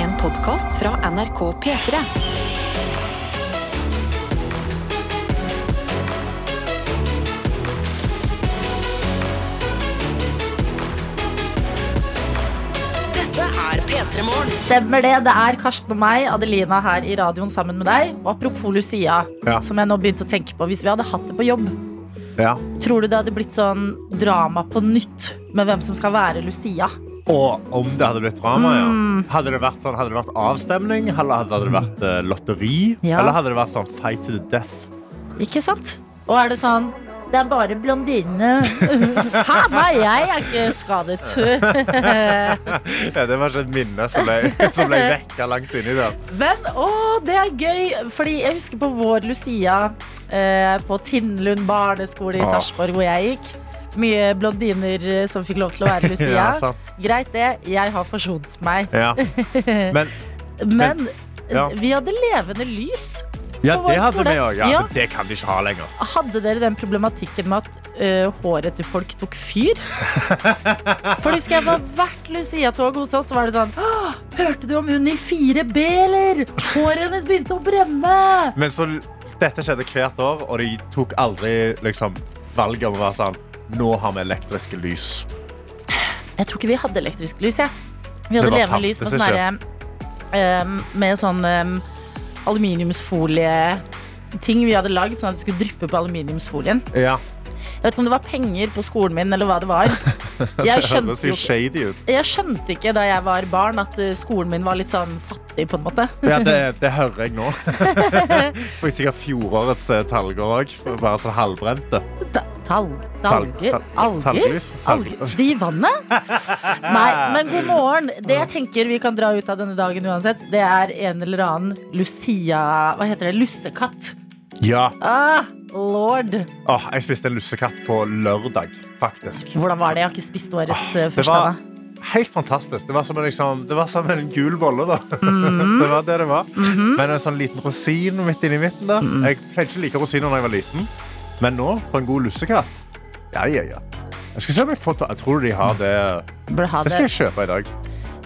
En podkast fra NRK P3. Dette er P3 Morgen. Stemmer det. Det er Karsten og meg, Adelina, her i radioen sammen med deg. Og apropos Lucia, Ja. som jeg nå begynte å tenke på. Hvis vi hadde hatt det på jobb, Ja. tror du det hadde blitt sånn drama på nytt med hvem som skal være Lucia? Og om det hadde blitt drama, ja. Mm. Hadde det vært, sånn, hadde det vært avstemning, eller hadde det vært eh, lotteri? Ja. Eller hadde det vært sånn fight to the death? Ikke sant? Og er det sånn det er bare blondinene. Hæ? Nei, jeg er ikke skadet. Ja, det var ikke et minne som ble, som ble vekka langt inni der. Men å, det er gøy. Fordi jeg husker på vår Lucia eh, på Tindlund barneskole i Åh. Sarpsborg, hvor jeg gikk. Mye blondiner eh, som fikk lov til å være Lucia. Ja. Greit det, jeg har forsont meg. Ja. Men Men ja. vi hadde levende lys. ja, det hadde vi òg. Ja, Ja. men det kan vi ikke ha lenger. Hadde dere den problematikken med at uh, håret til folk tok fyr? For husker jeg var hvert Lucia-tog hos oss, så var det sånn Hørte du om hun i 4B, eller? Håret hennes begynte å brenne. Men så, dette skjedde hvert år, og de tok aldri liksom, valget om å være sånn Nå har vi elektriske lys. Jeg tror ikke vi hadde elektrisk lys, Ja. Vi hadde levende lys med sånn der, Med sånn um, aluminiumsfolie-ting vi hadde lagd, sånn at det skulle dryppe på aluminiumsfolien. Ja, Jeg vet ikke om det var penger på skolen min, eller hva det var. Jeg skjønte, jo ut. jeg skjønte ikke da jeg var barn, at eh, skolen min var litt sånn fattig, på en måte. Ja, det, det hører jeg nå. Får sikkert fjorårets eh, talger òg. Bare sånn halvbrente. Ta- Tall, talger, Tal- tal- alger, alger. De i vannet? Nei, men god morgen. Det jeg tenker vi kan dra ut av denne dagen uansett, det er en eller annen Lucia Hva heter det? Lussekatt. Ja. Ah, lord. Oh, jeg spiste en lussekatt på lørdag, faktisk. Hvordan var det? Jeg har ikke spist årets oh, første var helt fantastisk. Det var som en, liksom, det var som en gul bolle, da. Mhm. det var det det var. Men en sånn liten rosin midt inni midten. da. Mhm. Jeg pleide ikke å like rosiner da jeg var liten, men nå, på en god lussekatt Ja, ja, ja. Jeg skal se om jeg får ta Jeg tror de har det Burde ha Det skal jeg kjøpe i dag.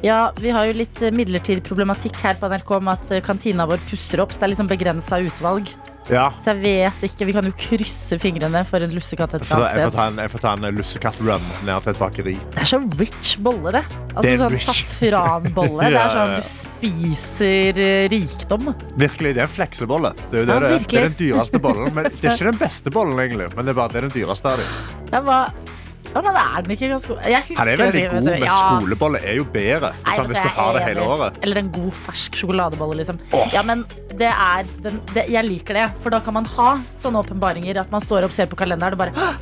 Ja, vi har jo litt eh, midlertidig problematikk her på NRK om at eh, kantina vår pusser opp, så det er liksom begrensa utvalg. Ja. Så jeg vet ikke. Vi kan jo krysse fingrene for en lussekatt et annet sted. jeg får ta en lussekatt-run ned til et bakeri. Det er så rich bolle, det. Altså Det sånn safranbolle. Det Ja, er sånn du spiser eh, rikdom. Virkelig, Det er en fleksebolle. Det er, det, Ja, det, det er den dyreste bollen. Men det er ikke den beste bollen, egentlig. Men det er bare det er den dyreste av dem. Det nei, men er den ikke ganske god? Jeg husker Han er veldig det, vet god, du. men Ja. skolebolle er jo bedre. Nei, Sånn, vet hvis du, du har det hele enig. året. Eller en god fersk sjokoladebolle, liksom. Åh. Ja, men det er den, det, Jeg liker det, for da kan man ha sånne åpenbaringer at man står opp, ser på kalenderen og bare «Åh,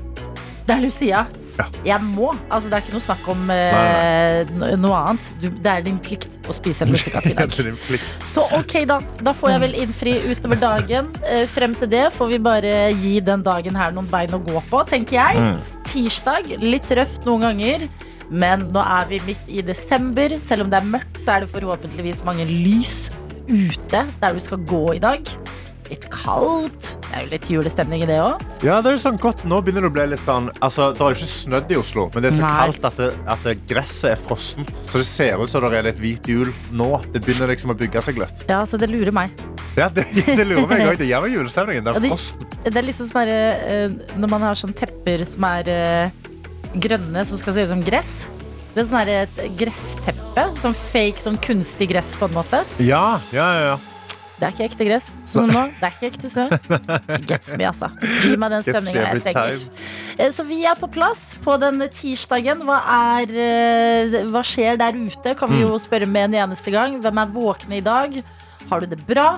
Det er Lucia. Ja. Jeg må. Altså, det er ikke noe snakk om eh, no- noe annet. Du, det er din plikt å spise en lussekatt i dag. Så ok, da. Da får jeg vel innfri utover dagen. Eh, frem til det får vi bare gi den dagen her noen bein å gå på, tenker jeg. Mm. Tirsdag, litt røft noen ganger. Men nå er vi midt i desember. Selv om det er mørkt, så er det forhåpentligvis mange lys ute der du skal gå i dag. Litt kaldt. Det er jo litt julestemning i det òg. Ja, det er jo sånn godt. Nå begynner det å bli litt sånn Altså, Det har jo ikke snødd i Oslo, men det er så Nei. kaldt at, det, at det, gresset er frossent. Så det ser ut som det er litt hvit jul nå. Det begynner liksom å bygge seg litt. Ja, så det lurer meg. Ja, Det, det lurer meg òg. Det gjør meg julestemningen. Det er de- Ja, Det er liksom sånn derre, eh, Når man har sånn tepper som er eh, grønne, som skal se ut som gress. Det er sånn et gressteppe. Sånn fake, sånn kunstig gress, på en måte. Ja, ja, ja. ja. Det er ikke ekte gress. Sånn som nå. Det er ikke ekte snø. Gets me, altså. Gi meg den stemninga jeg trenger. Eh, Så vi er på plass på den tirsdagen. Hva, er, eh, hva skjer der ute? Kan vi Mm. jo spørre med en eneste gang. Hvem er våkne i dag? Har du det bra?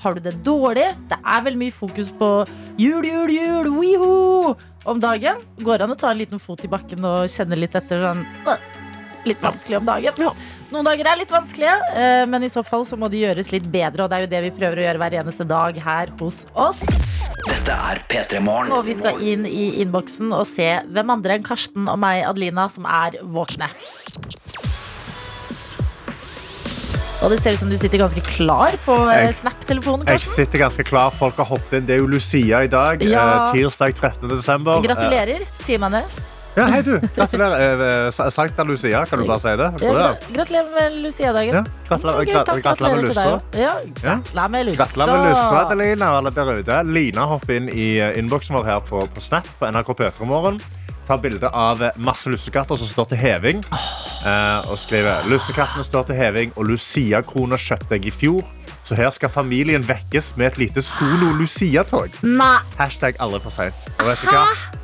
Har du det dårlig? Det er vel mye fokus på jul, jul, jul, wiho om dagen. Går det an å ta en liten fot i bakken og kjenne litt etter sånn Litt vanskelig om dagen. Noen dager er litt vanskelige, eh, men i så fall så må de gjøres litt bedre. Og det er jo det vi prøver å gjøre hver eneste dag her hos oss. Dette er P3 Morgen. Og vi skal inn i innboksen og se hvem andre enn Karsten og meg, Adelina, som er våkne. Og det ser ut som du sitter ganske klar på eh, Snap-telefonen, Jeg sitter ganske klar. Folk har hoppet inn. Det er jo Lucia i dag. Ja. Eh, tirsdag 13. desember. Gratulerer, sier man det. Eh, Ja, hei, du. Gratulerer. Eh, Sankta Lucia, kan du bare si det? Gratulerer med Lucia-dagen. Ja, gratulerer, med Lussa. gratulerer med Lussa. Med Lussa, Alle der ute. Lina hopper inn i eh, innboksen vår her på, på Snap på NRK P3morgen. Tar bilde av eh, masse lussekatter som står til heving. Eh, og skriver lussekattene står til heving, og Lucia-kroner kjøpte jeg i fjor. Så her skal familien vekkes med et lite solo Lucia-tog. Hashtag aldri for seint. Og?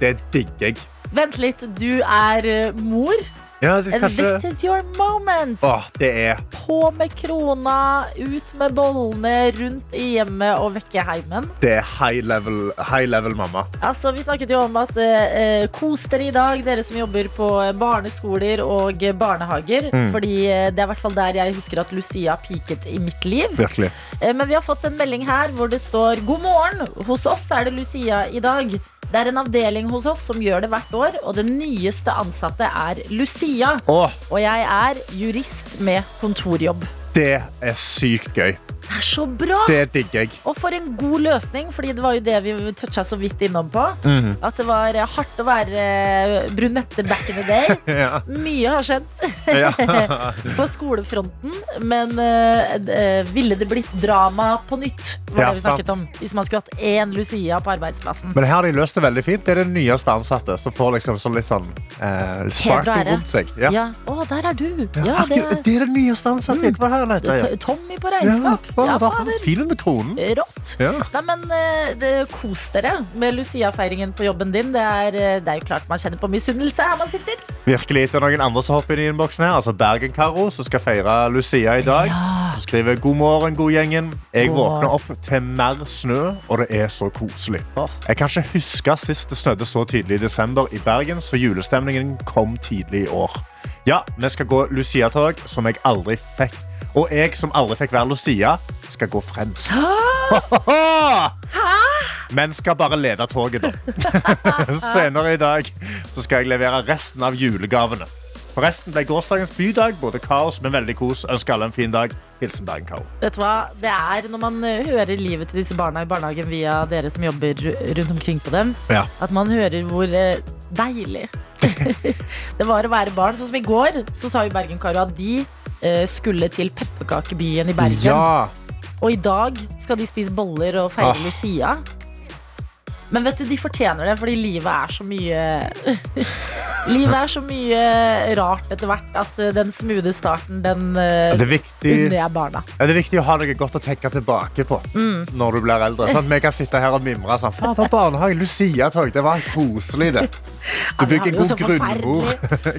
Det digger jeg. Vent litt. Du er eh, mor. Ja, det, kanskje... this is your moment. Åh, det er På med krona, ut med bollene, rundt i hjemmet og vekke heimen. Det er high level, high level mamma. Altså, vi snakket jo om at eh, kos dere i dag, dere som jobber på barneskoler og barnehager. Mm. Fordi eh, det er i hvert fall der jeg husker at Lucia peaket i mitt liv. Virkelig. Eh, Men vi har fått en melding her hvor det står God morgen! Hos oss er det Lucia i dag. Det er en avdeling hos oss som gjør det hvert år, og den nyeste ansatte er Lucia. Åh, Og jeg er jurist med kontorjobb. Det er sykt gøy. Det er så bra! Det digger jeg. Og for en god løsning, fordi det var jo det vi toucha så vidt innom på. Mhm. At det var eh, hardt å være eh, brunette back in the day. Ja. Mye har skjedd på skolefronten, men eh, ville det blitt drama på nytt? Var Ja, det vi snakket om Hvis man skulle hatt én Lucia på arbeidsplassen. Men her har de løst det veldig fint. Det er den nyeste ansatte som får liksom sånn litt sånn uh, spark rundt seg. Ja. Ja. Å, der er du! Ja, det det er den nyeste ansatte. Hva er det her, T- Tommy på regnskap. Ja, Ja, fader. Med kronen. Rått. Ja. Nei, men eh, det, Kos dere med Lucia-feiringen på jobben din. Det er, eh, det er jo klart man kjenner på misunnelse her man sitter. Virkelig. Det er noen andre som hopper inn i innboksen her. Altså Bergen-Karo, som skal feire Lucia i dag. Som skriver god morgen, god gjengen. Jeg God våkner opp til mer snø, og det er så koselig. Jeg kan ikke huske sist det snødde så tidlig i desember i Bergen, så julestemningen kom tidlig i år. Ja, vi skal gå Lucia-tog, som jeg aldri fikk. Og jeg som aldri fikk være Lucia, skal gå fremst. Men skal bare lede toget, da. Senere i dag så skal jeg levere resten av julegavene. Forresten ble gårsdagens bydag både kaos, men veldig kos. Ønsker alle en fin dag. Hilsen Bergen Kao. Vet du hva? Det er når man eh, hører livet til disse barna i barnehagen via dere som jobber rundt omkring på dem, Ja. at man hører hvor eh, deilig det var å være barn. Sånn som i går, så sa jo Bergen-Karo at de skulle til pepperkakebyen i Bergen. Ja. Og i dag skal de spise boller og feire Ah. Lucia. Men vet du, de fortjener det, fordi livet er så mye Livet er så mye rart etter hvert at eh, den smoothe starten, den uh, Det er viktig unner jeg barna. Ja, det er viktig å ha noe godt å tenke tilbake på Mm. når du blir eldre. Sånn, at vi kan sitte her og mimre sånn. Fader, barnehage, Lucia-tog. Det var koselig, det. Du Ja, bygger er en god grunnmor.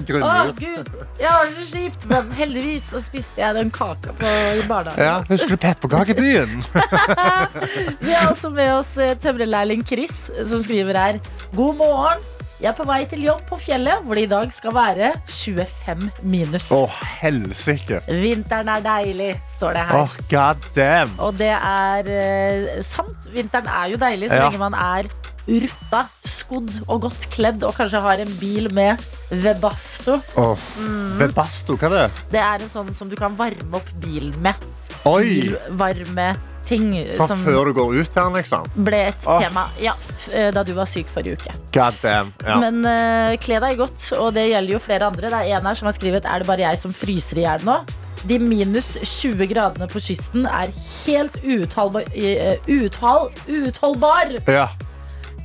grunnmor. Å, gud! Jeg har det så kjipt, men heldigvis så spiste jeg den kaka på, barnehagen. Ja, husker du pepperkakebyen? Vi har også med oss eh, tømrerlærling Chris, som skriver her God morgen. Jeg er på vei til jobb på fjellet, hvor det i dag skal være 25 minus. Å, helsike. Vinteren er deilig, står det her. Åh, god damn. Og det er eh, sant. Vinteren er jo deilig så Ja. lenge man er rutta, skodd og godt kledd og kanskje har en bil med Webasto. Åh, Webasto, hva er det? Det er en sånn som du kan varme opp bilen med. Oi! Bilvarmeting Sånn som før du går ut her, liksom. ble et oh. tema ja, eh, da du var syk forrige uke. God damn. Ja. Men uh, kle deg godt, og det gjelder jo flere andre. Det er en her som har skrevet Er det bare jeg som fryser i hjel nå? De minus 20 gradene på kysten er helt uutholdbar, Uh, uthal, uutholdbar. ja.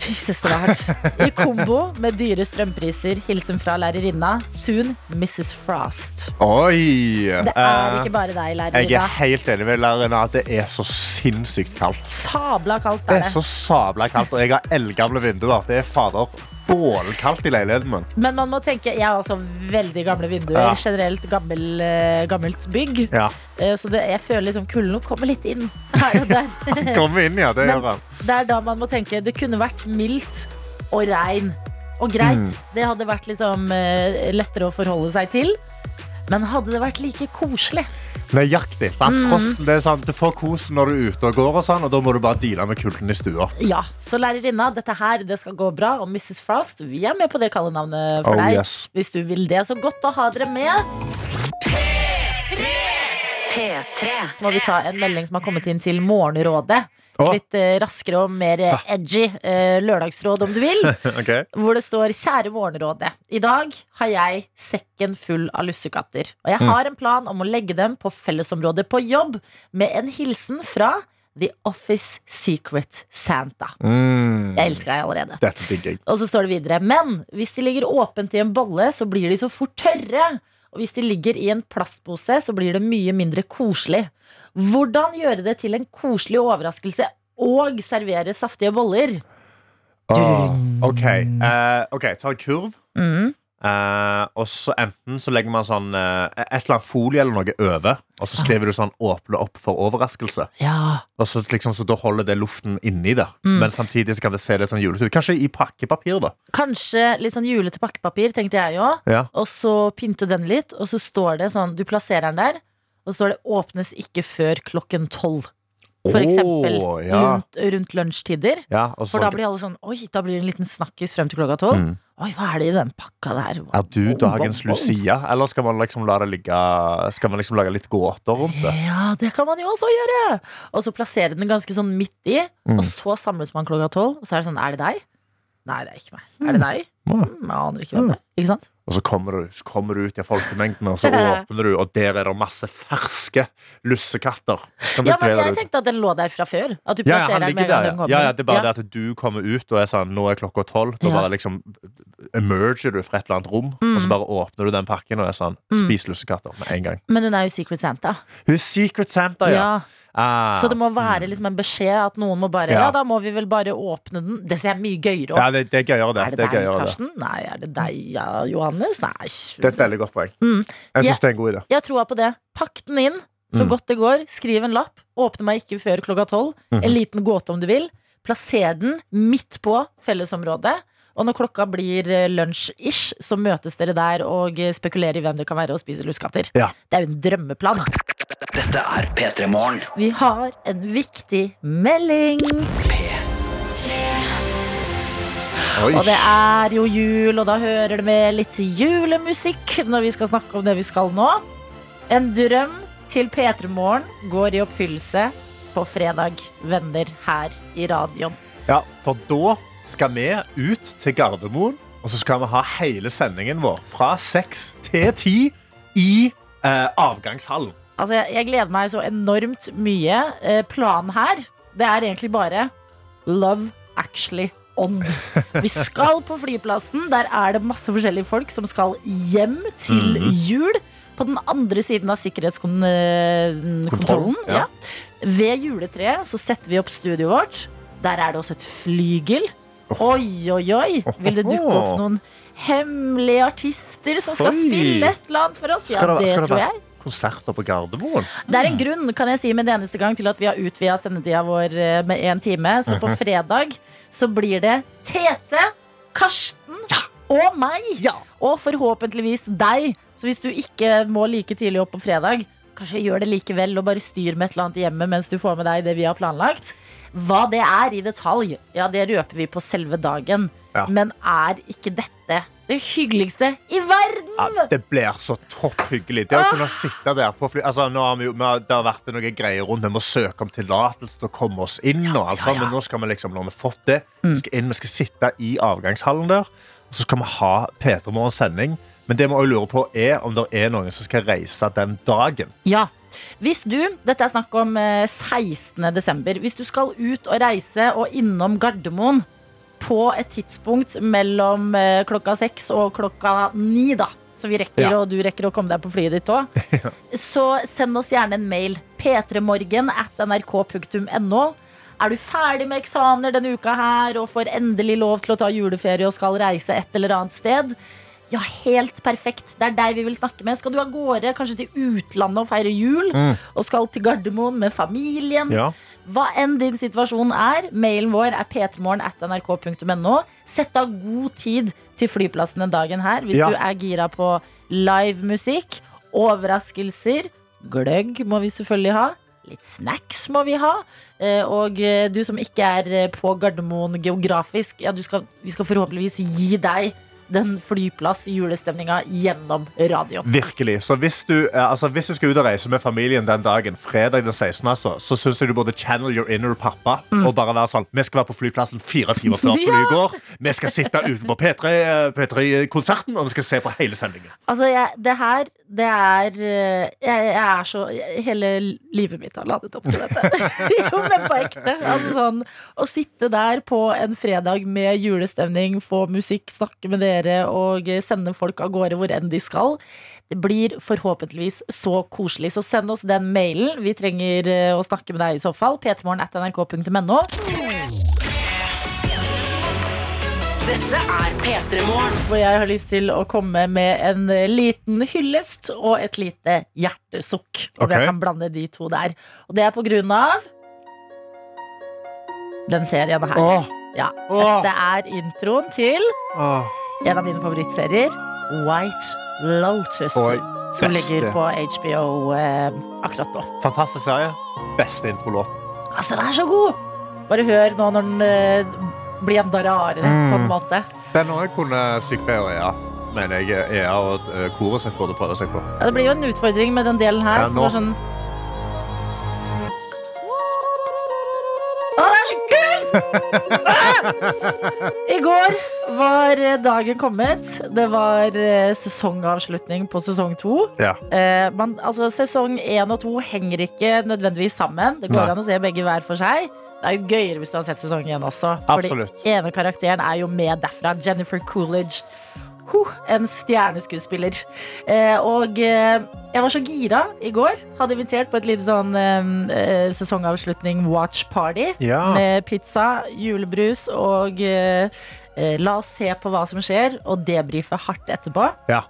Jesus, det var hardt. I kombo med dyre strømpriser. Hilsen fra lærerinna. Soon Mrs. Frost. Oi! Det er Eh, ikke bare deg, lærerinna. Jeg er helt enig med lærerinna at det er så sinnssykt kaldt. Sabla kaldt Det er er så sabla kaldt, og jeg har eldgamle vinduer. Det er fader bålkaldt i leiligheten min. Men man må tenke, jeg har også veldig gamle vinduer. Ja. Generelt gammel, eh, gammelt bygg. Ja. Eh, Så det, jeg føler liksom kulden kommer litt inn her og der. kommer inn, ja. Det Men- gjør han. Det er da man må tenke det kunne vært mildt og regn. Og greit, Mm. det hadde vært liksom eh, lettere å forholde seg til. Men hadde det vært like koselig? Nøyaktig. sant? Mm. Frosten, det er sant? du får kos når du er ute og går, og sånn, og da må du bare deale med kulden i stua. Ja. Så lærerinna, dette her det skal gå bra. Og Mrs. Frost, vi er med på det kallenavnet for Oh, deg. yes. Hvis du vil det. Så godt å ha dere med. P3. må vi ta en melding som har kommet inn til Morgenrådet. Å. Litt eh, raskere og mer eh, edgy eh, lørdagsråd, om du vil. okay. Hvor det står 'Kjære Morgenrådet'. I dag har jeg sekken full av lussekatter. Og Mm. jeg har en plan om å legge dem på fellesområdet på jobb med en hilsen fra The Office Secret Santa. Mm. Jeg elsker deg allerede. Og så står det videre Men hvis de ligger åpent i en bolle Så blir de så fort tørre Og hvis de ligger i en plastpose Så blir det mye mindre koselig Hvordan gjøre det til en koselig overraskelse Og servere saftige boller? Åh, ok, Uh, ok, ta en kurv. Mm. Eh, og så enten så legger man sånn uh, et eller annet folie eller noe over, og så skriver du sånn 'åpne opp for overraskelse'. Ja, Og så, liksom, så da holder det luften inni der. Mm. Men samtidig så kan det se det sånn julete ut. Kanskje i pakkepapir, da. kanskje litt sånn julete pakkepapir Tenkte jeg jo Ja. Og så pynte den litt Og så står det sånn Du plasserer den der Og så står det 'åpnes ikke før klokken 12' For eksempel oh, ja. rundt, rundt lunsjtider ja For da blir alle sånn Oi, da blir det en liten snakkis frem til klokka 12 Mm. Oi, hva er det i den pakka der? Er du dagens. Lucia, eller skal man liksom la det ligge Skal man liksom lage litt gåter rundt det? Ja, det kan man jo også gjøre! Og så plassere den ganske sånn midt i, Mm. og så samles man klokka tolv. Og så er det sånn, er det deg? Nei, det er ikke meg. Er det deg? Mm, jeg aner ikke hvem det er. Ikke sant? Og så kommer du, så kommer du ut i folkemengden, og så åpner du, og der er det masse ferske lussekatter. Ja, men jeg ut? tenkte at den lå der fra før. At du ja, ja, han ligger der, ja. ja, ja. Det er bare Ja. det at du kommer ut og er sånn Nå er klokka tolv. Da bare liksom emerger du fra et eller annet rom, Mm. og så bare åpner du den pakken og er sånn Mm. Spis lussekatter med en gang. Men hun er jo Secret Santa. Hun er Secret Santa, ja. Ja. Ah. Så det må være liksom en beskjed at noen må bare Ja. Ja, da må vi vel bare åpne den. Det ser jeg mye gøyere Ja, det, det er gøyere, det. Er det det er deg, gøyere, det. Karsten? Nei, er det deg, ja, Johannes? Nei. Det er et veldig godt poeng. Mm. Jeg syns det er en god idé. Jeg har troa på det. Pakk den inn så Mm. godt det går. Skriv en lapp. Åpne meg ikke før klokka tolv. Mhm. En liten gåte om du vil. Plasser den midt på fellesområdet. Og når klokka blir eh, lunsj-ish, så møtes dere der og eh, spekulerer i hvem det kan være og spiser luskatter. Ja. Det er jo en drømmeplan. Dette er P3 Morgen. Vi har en viktig melding. Oi. Og det er jo jul, og da hører det med litt julemusikk når vi skal snakke om det vi skal nå. En drøm til P3 Morgen går i oppfyllelse på fredag, venner, her i radioen. Ja, for da skal vi ut til Gardermoen, og så skal vi ha hele sendingen vår fra seks til ti i eh, avgangshallen. Altså, jeg, jeg gleder meg så enormt mye. Eh, planen her, det er egentlig bare Love Actually On. Vi skal på flyplassen. Der er det masse forskjellige folk som skal hjem til Mhm. jul. På den andre siden av sikkerhetskontrollen. ja. Ja. Ved juletreet så setter vi opp studioet vårt. Der er det også et flygel. Oi, oi, oi. Vil det dukke opp noen hemmelige artister som skal Oi. spille et eller annet for oss? Ja, Skal det- det skal det tror være- jeg. Konserter på Gardermoen. Det er en grunn kan jeg si, med det eneste gang til at vi har utvida sendetida vår eh, med én time. Så Mhm. på fredag så blir det Tete, Karsten og meg. Ja. Og forhåpentligvis deg. Så hvis du ikke må like tidlig opp på fredag, kanskje gjør det likevel og bare styr med et eller annet hjemme mens du får med deg det vi har planlagt. Hva det er i detalj, ja, det røper vi på selve dagen. Ja. Men er ikke dette det hyggeligste i verden? Ja, det blir så topphyggelig. Det å kunne sitte der på fly altså, nå har vi, jo- Det har vært noen greier rundt Vi må søke om tillatelse til å komme oss inn. Og alt ja, ja. Men nå skal vi liksom, når vi har fått det, vi skal inn, vi skal sitte i avgangshallen der. Og så skal vi ha P3 Morgens sending. Men det vi også lurer på er om det er noen som skal reise den dagen. Ja. Hvis du, dette er snakk om eh, 16. desember, hvis du skal ut og reise og innom Gardermoen på et tidspunkt mellom eh, klokka seks og klokka ni, da, så vi rekker, Ja. og du rekker å komme deg på flyet ditt òg, så send oss gjerne en mail. p3morgen at nrk.no. Er du ferdig med eksamener denne uka her og får endelig lov til å ta juleferie og skal reise et eller annet sted? Ja, helt perfekt. Det er deg vi vil snakke med. Skal du av gårde, kanskje til utlandet og feire jul? Og skal til Gardermoen med familien? Ja. Hva enn din situasjon er, mailen vår er p3morgen.nrk.no. Sett av god tid til flyplassen den dagen her hvis Ja. du er gira på livemusikk, overraskelser, gløgg må vi selvfølgelig ha. Litt snacks må vi ha. Eh, Og eh, du som ikke er eh, på Gardermoen geografisk, ja, du skal, vi skal forhåpentligvis gi deg den flyplass-julestemninga gjennom radioen. Virkelig. Så hvis du, eh, altså, hvis du skal ut og reise med familien den dagen, fredag den 16., altså, så syns jeg du burde channel your inner pappa. Og bare være sånn Vi skal være på flyplassen fire timer før flyet Mm. Ja. går. Vi skal sitte utenfor P3-konserten, P3-konserten, og vi skal se på hele sendingen. Altså, jeg, det her, det er eh, jeg, jeg er så Hele livet mitt har ladet opp til dette. jo, men på ekte. Altså sånn Å sitte der på en fredag med julestemning, få musikk, snakke med dere og sende folk av gårde hvor enn de skal. Det blir forhåpentligvis så koselig. Så send oss den mailen. Vi trenger eh, å snakke med deg i så fall. p3morgen.nrk.no. Dette er P3 Morgen. Hvor jeg har lyst til å komme med en liten hyllest og et lite hjertesukk. Og okay. jeg kan blande de to der. Og det er på grunn av den serien her. Åh. Ja, Åh. Dette er introen til Åh. en av mine favorittserier, White Lotus. Oi, Som beste. ligger på HBO eh, akkurat nå. Fantastisk serie. Beste introlåt. Altså, den er så god! Bare hør nå når den eh, blir enda rarere, på en Mm. måte. Den òg kunne sykepleier ja mener jeg, EA og eh, koret sitt burde prøve seg på. Ja, det blir jo en utfordring med den delen her. Ja, som er sånn Å, det er så kult! Ah! I går var eh, dagen kommet. Det var eh, sesongavslutning på sesong to. Ja. Eh, man, altså, sesong én og to henger ikke nødvendigvis sammen. Det går Nei. an å se begge hver for seg. Det er jo gøyere hvis du har sett sesong én også. For den ene karakteren er jo med derfra. Jennifer Coolidge. Huh, en stjerneskuespiller. Eh, og eh, jeg var så gira i går. Hadde invitert på et lite sånn eh, eh, sesongavslutning watch party. Ja. Med pizza, julebrus og eh, eh, la oss se på hva som skjer, og debrife hardt etterpå. Ja.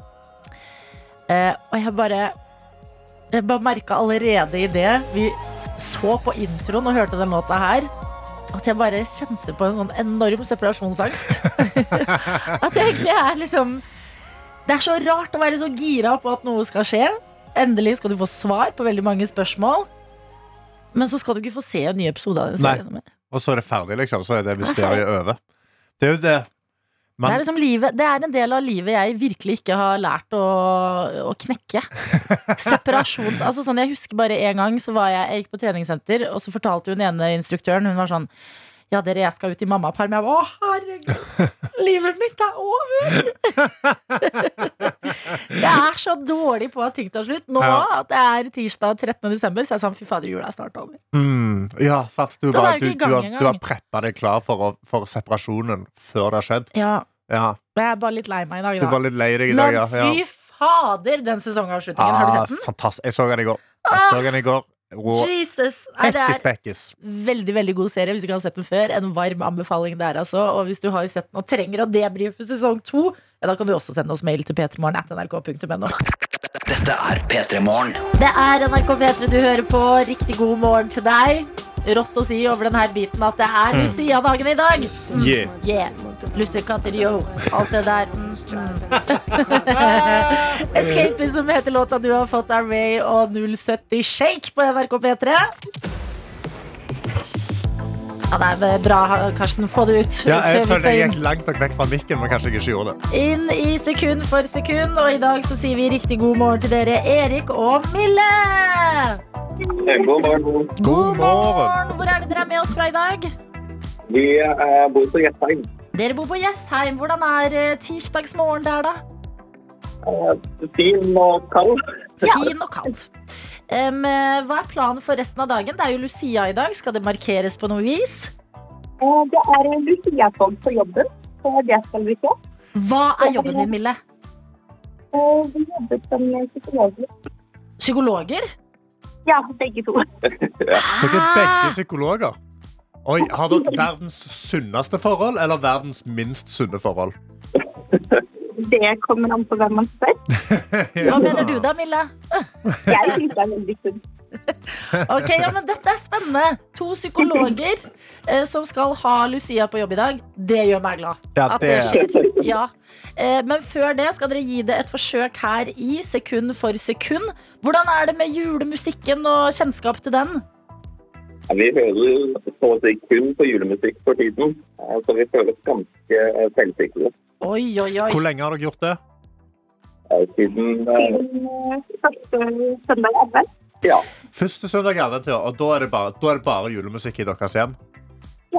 Eh, og jeg bare Jeg bare merka allerede i det vi så på introen og hørte den låta her, at jeg bare kjente på en sånn enorm separasjonsangst. at jeg egentlig er liksom Det er så rart å være så gira på at noe skal skje. Endelig skal du få svar på veldig mange spørsmål. Men så skal du ikke få se en ny episode av den serien. mer. Og så er det ferdig, liksom. Så er det mysteriet over. Det er jo det. Det er, liksom livet, det er en del av livet jeg virkelig ikke har lært å, å knekke. Separasjon Altså sånn, jeg husker bare en gang så var jeg, jeg gikk på treningssenter, og så fortalte hun ene instruktøren Hun var sånn Ja, dere, jeg skal ut i mammaperm. Jeg var å, herregud, livet mitt er over! jeg er så dårlig på at ting tar slutt. Nå Ja. at det er tirsdag 13. desember, så er jeg sånn fy fader, jula er snart over. mm, ja, sant. Du, bare, du, du, har, du har preppa deg klar for, for separasjonen før det har skjedd. Ja, Ja. Jeg er bare litt lei meg i dag, da. Du var litt lei deg i dag, ja. Men fy fader, den sesongavslutningen. Har du Ah, sett den? fantastisk. Jeg så den i går. Jeg så den i går. Rå Jesus! Nei, det er pekkes. veldig veldig god serie hvis du ikke har sett den før. En varm anbefaling der, altså. Og hvis du har sett den og trenger å debrife sesong to, ja, da kan du også sende oss mail til p3morgen.nrk.no. Dette er P3 Morgen. Det er NRK P3 du hører på. Riktig god morgen til deg. Rått å si over denne biten at det er Lucia-dagen i dag. Mm. Yeah. Yeah. Lussekatter, yo. Alt det der. Mm, som heter låta du har fått av Ray og 070 Shake på NRK P3. Ja, det er bra, Karsten. Få det ut. Ja, jeg følte jeg gikk langt nok vekk fra mikken, men kanskje jeg ikke gjorde det. Inn i sekund for sekund, og i dag så sier vi riktig god morgen til dere, Erik og Mille! God morgen. God morgen. Hvor er det dere er med oss fra i dag? Vi eh, bor på Jessheim. Dere bor på Jessheim. Hvordan er eh, tirsdagsmorgen der, da? Eh, fin og kald. Fin og kald. Eh, hva er planen for resten av dagen? Det er jo Lucia i dag. Skal det markeres på noe vis? Eh, Det er Lucia-tog på jobben, så det skal vi se. Hva er jobben din, Mille? Eh, Vi jobber som psykologer. Psykologer? Ja, begge to. Dere er begge psykologer. Oi, Har dere verdens sunneste forhold eller verdens minst sunne forhold? Det kommer an på hvem man spør. Hva mener du da, Mille? Jeg synes det er veldig sunt. Ok, ja, men Dette er spennende. To psykologer eh, som skal ha Lucia på jobb i dag. Det gjør meg glad. Ja, At det det, skjer. Ja. Eh, men før det skal dere gi det et forsøk her i sekund for sekund. Hvordan er det med julemusikken og kjennskap til den? Ja, Vi hører så å si kun på julemusikk for tiden, eh, så vi føles ganske eh, selvsikre. Oi, oi, oi. Hvor lenge har dere gjort det? Eh, Siden eh, første søndag i advent. ja. Første søndag i advent, ja. Og da er, det bare, da er det bare julemusikk i deres hjem?